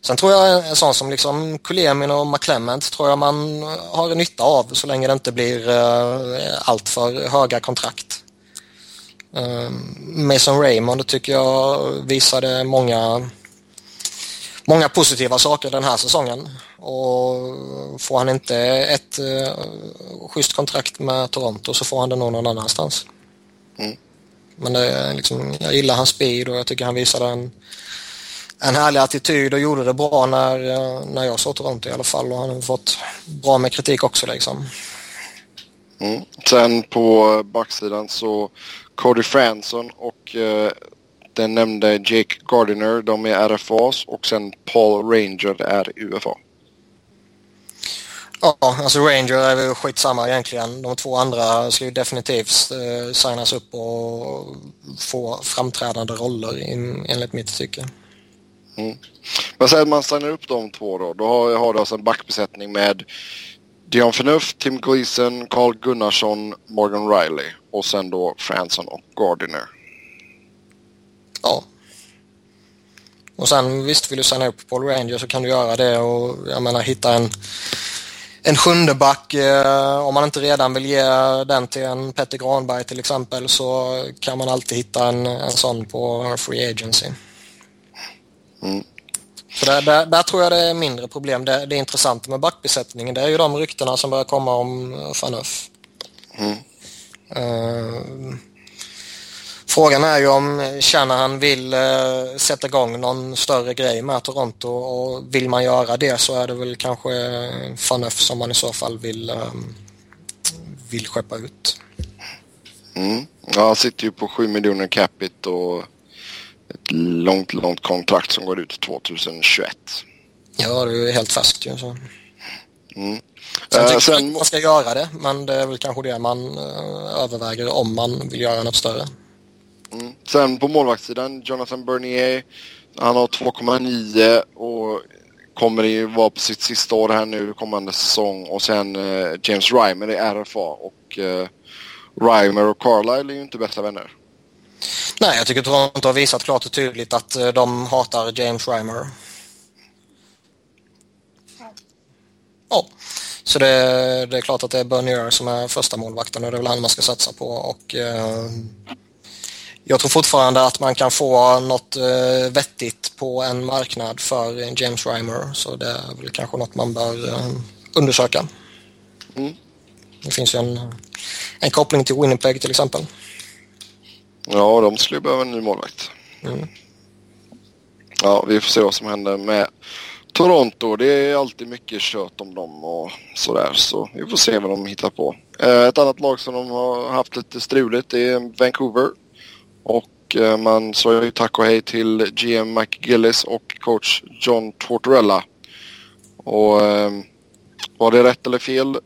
Sen tror jag en sån som liksom Kulemin och McClement tror jag man har nytta av så länge det inte blir uh, allt för höga kontrakt. Uh, Mason Raymond tycker jag visade många många positiva saker den här säsongen. Och får han inte ett uh, schysst kontrakt med Toronto så får han det nog någon annanstans. Mm. Men det, liksom, jag gillar hans speed och jag tycker han visade en en härlig attityd och gjorde det bra när, när jag såg Toronto i alla fall och han har fått bra med kritik också liksom. Mm. Sen på backsidan så Cody Franson och eh, den nämnde Jake Gardiner, de är RFAs och sen Paul Ranger är UFA. Ja, alltså Ranger är väl skitsamma egentligen. De två andra ska ju definitivt eh, signas upp och få framträdande roller in, enligt mitt tycke. Mm. Men sen man signar upp de två då. Då har, har du alltså en backbesättning med Dion Förnuft, Tim Gleason, Carl Gunnarsson, Morgan Riley och sen då Fransson och Gardiner. Ja. Och sen visst vill du signa upp Paul Ranger så kan du göra det och jag menar hitta en en sjunde back, eh, om man inte redan vill ge den till en Petter Granberg till exempel så kan man alltid hitta en, en sån på Free Agency. Mm. Så där, där, där, tror jag det är mindre problem. Det, det intressanta med backbesättningen det är ju de ryktena som börjar komma om Fanuff. Mm. Uh, frågan är ju om Shanahan vill uh, sätta igång någon större grej med Toronto och vill man göra det så är det väl kanske Fanuff som man i så fall vill, uh, vill skeppa ut. Mm. Ja, han sitter ju på 7 miljoner capita och ett långt, långt kontrakt som går ut 2021. Ja, det är helt färskt ju. Så. Mm. Sen tycker uh, sen... man ska göra det, men det är väl kanske det man uh, överväger om man vill göra något större. Mm. Sen på målvaktssidan, Jonathan Bernier. Han har 2,9 och kommer ju vara på sitt sista år här nu kommande säsong. Och sen uh, James Reimer i RFA och uh, Reimer och Carlisle är ju inte bästa vänner. Nej, jag tycker Toronto har visat klart och tydligt att eh, de hatar James Reimer. Ja, så det, det, är klart att det är Bernier som är första målvakten och det är väl han man ska satsa på. Och, eh, jag tror fortfarande att man kan få något eh, vettigt på en marknad för James Reimer. Så det är väl kanske något man bör eh, undersöka. Mm. Det finns ju en, en koppling till Winnipeg till exempel. Ja, de skulle behöva en ny målvakt. Mm. Ja, vi får se vad som händer med Toronto. Det är alltid mycket kött om dem och sådär. Så vi får se vad de hittar på. Eh, ett annat lag som de har haft lite struligt är Vancouver. Och eh, man sa ju tack och hej till GM Mike Gillis och coach John Tortorella. Och eh, var det rätt eller fel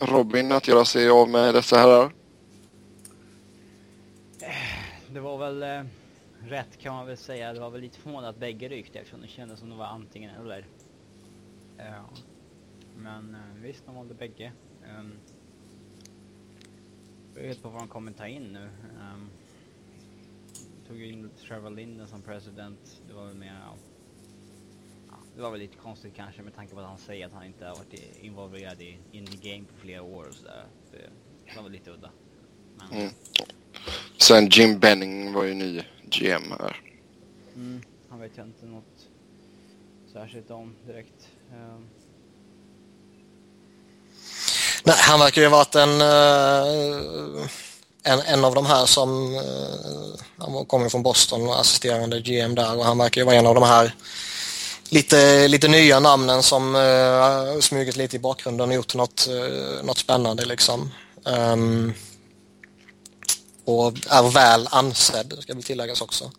Robin att göra sig av med dessa herrar? det var väl eh, rätt kan man väl säga. Det var väl lite förvånande att bägge ryckte eftersom det kändes som det var antingen eller. Uh, men uh, visst, de valde bägge. Um, jag vet på vad de kommer ta in nu. Um, tog in Trevor Linden som president. Det var väl mer... Ja, det var väl lite konstigt kanske med tanke på att han säger att han inte har varit involverad i in the game på flera år och sådär. Det var väl lite udda. Men, mm. Sen Jim Benning var ju ny GM här. Mm, han vet jag inte något särskilt om direkt. Ehm. Nej, han verkar ju ha varit en, eh, en, en av de här som eh, han kommer från Boston och assisterande GM där och han verkar ju vara en av de här lite, lite nya namnen som uh, smugit lite i bakgrunden och gjort något, uh, något spännande liksom. Um, och är väl ansedd, ska vi tilläggas också.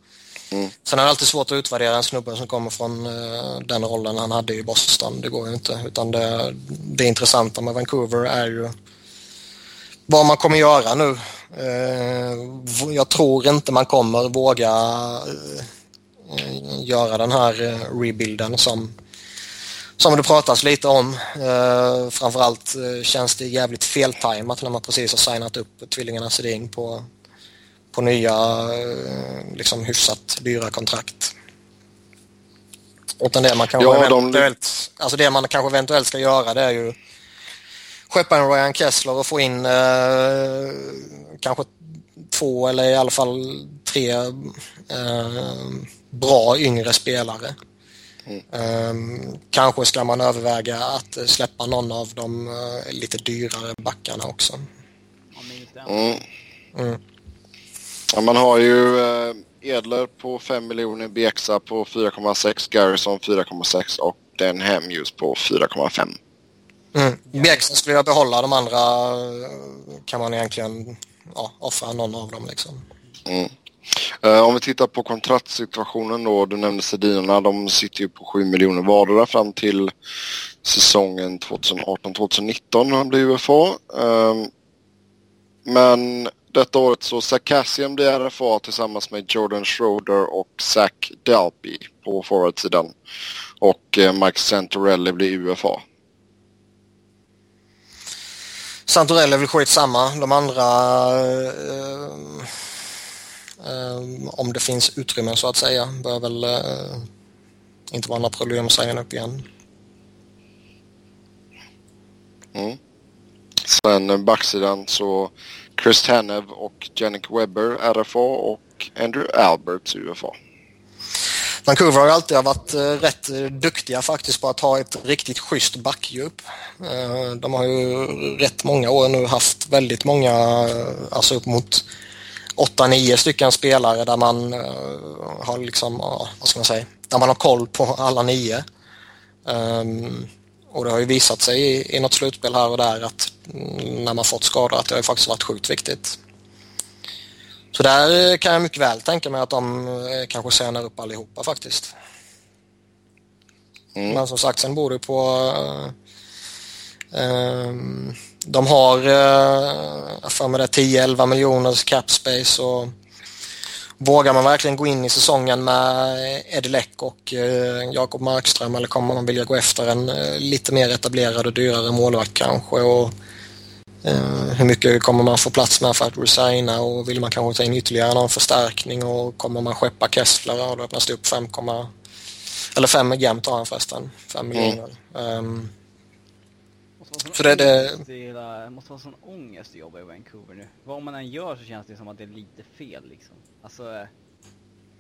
Mm. Sen är det alltid svårt att utvärdera en snubbe som kommer från uh, den rollen han hade i Boston. Det går ju inte. Utan det, det intressanta med Vancouver är ju vad man kommer göra nu. Uh, jag tror inte man kommer våga uh, göra den här rebuilden som som det pratas lite om. Uh, framförallt känns det jävligt feltajmat när man precis har signat upp tvillingarna Sedin på, på nya eh, liksom hyfsat dyra kontrakt. Utan det man kanske ja, eventuellt, de... alltså det man kanske eventuellt ska göra det är ju skeppa en Ryan Kessler och få in eh, kanske två eller i alla fall tre eh, bra yngre spelare Um, kanske ska man överväga att släppa någon av de uh, lite dyrare backarna också. Mm. Mm. Ja, man har ju uh, Edler på 5 miljoner, Bexa på 4,6, Garrison 4,6 och Den Hemljus på 4,5. Mm. Bexa skulle jag behålla, de andra uh, kan man egentligen ja, offra någon av dem liksom. Mm. Uh, om vi tittar på kontraktssituationen då, du nämnde Sedinarna, de sitter ju på 7 miljoner vardera fram till säsongen 2018-2019 han blir UFA. Men detta året så Sarkassian blir RFA tillsammans med Jordan Schroeder och Zach Dalby på forwardsidan. Och uh, Mike Santorelli blir UFA. Santorelli är väl skitsamma. De andra uh, Ehm, om det finns utrymme så att säga. Bör väl eh, inte vara några problem att signa upp igen. Mm. Sen eh, backsidan så Chris Tanev och Janik Webber RFA och Andrew Alberts UFA. Vancouver har alltid varit eh, rätt eh, duktiga faktiskt på att ha ett riktigt schysst backdjup. Eh, de har ju rätt många år nu haft väldigt många, alltså upp mot 8-9 stycken spelare där man har liksom, vad ska man säga, där man har koll på alla nio. Ehm, och det har ju visat sig i, i något slutspel här och där att mm, när man fått skador att det har faktiskt varit sjukt viktigt. Så där kan jag mycket väl tänka mig att de uh, kanske sänar upp allihopa faktiskt. Mm. Men som sagt, sen bor det på um, de har, eh, för mig det, 10-11 miljoners cap space och vågar man verkligen gå in i säsongen med Eddie Leck och eh, Jakob Markström eller kommer man vilja gå efter en eh, lite mer etablerad och dyrare målvakt kanske? Och, eh, hur mycket kommer man få plats med för att resigna och vill man kanske ta in ytterligare någon förstärkning och kommer man skeppa Kessler och då öppnas det upp 5, eller 5 jämnt har han förresten, 5 mm. miljoner. Um, för det, det... det måste vara sån ångest att jobba i Vancouver nu. Vad man än gör så känns det som att det är lite fel liksom. Alltså, eh,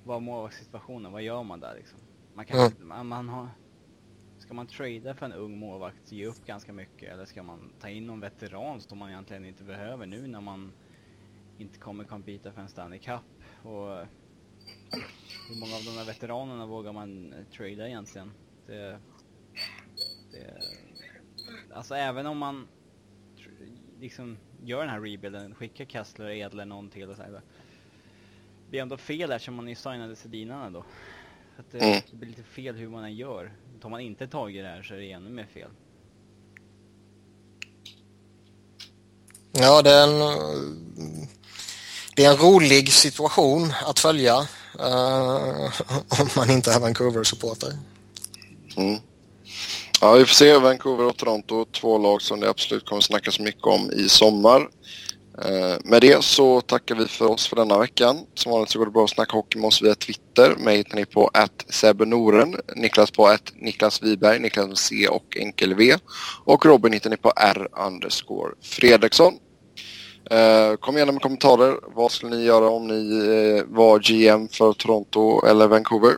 vad målvaktssituationen, vad gör man där liksom? Man kan mm. man, man har... Ska man trada för en ung målvakt, ge upp ganska mycket? Eller ska man ta in någon veteran som man egentligen inte behöver nu när man inte kommer kompita för en Stanley Cup? Och hur många av de där veteranerna vågar man trada egentligen? Det, det, alltså även om man liksom gör den här rebuilden, skickar Kessler, Edler, någon till och så här. Det blir ändå fel eftersom man ju signade Sedinarna då. Att det, mm. det, blir lite fel hur man än gör. Tar man inte tag i det här så är det ännu mer fel. Ja, det är en, det är en rolig situation att följa uh, om man inte är Vancouver-supporter. Mm. Ja, vi får se. Vancouver och Toronto, två lag som det absolut kommer snackas mycket om i sommar. Eh, med det så tackar vi för oss för denna veckan. Som vanligt så går det bra att snacka hockey med oss via Twitter. Mig hittar ni på Noren, Niklas på att Niklas Wiberg, Niklas med C och enkel V. Och Robin hittar ni på R underscore Fredriksson. Eh, kom gärna med kommentarer. Vad skulle ni göra om ni eh, var GM för Toronto eller Vancouver?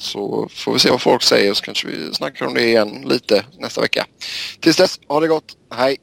Så får vi se vad folk säger så kanske vi snackar om det igen lite nästa vecka. Tills dess, ha det gott. Hej!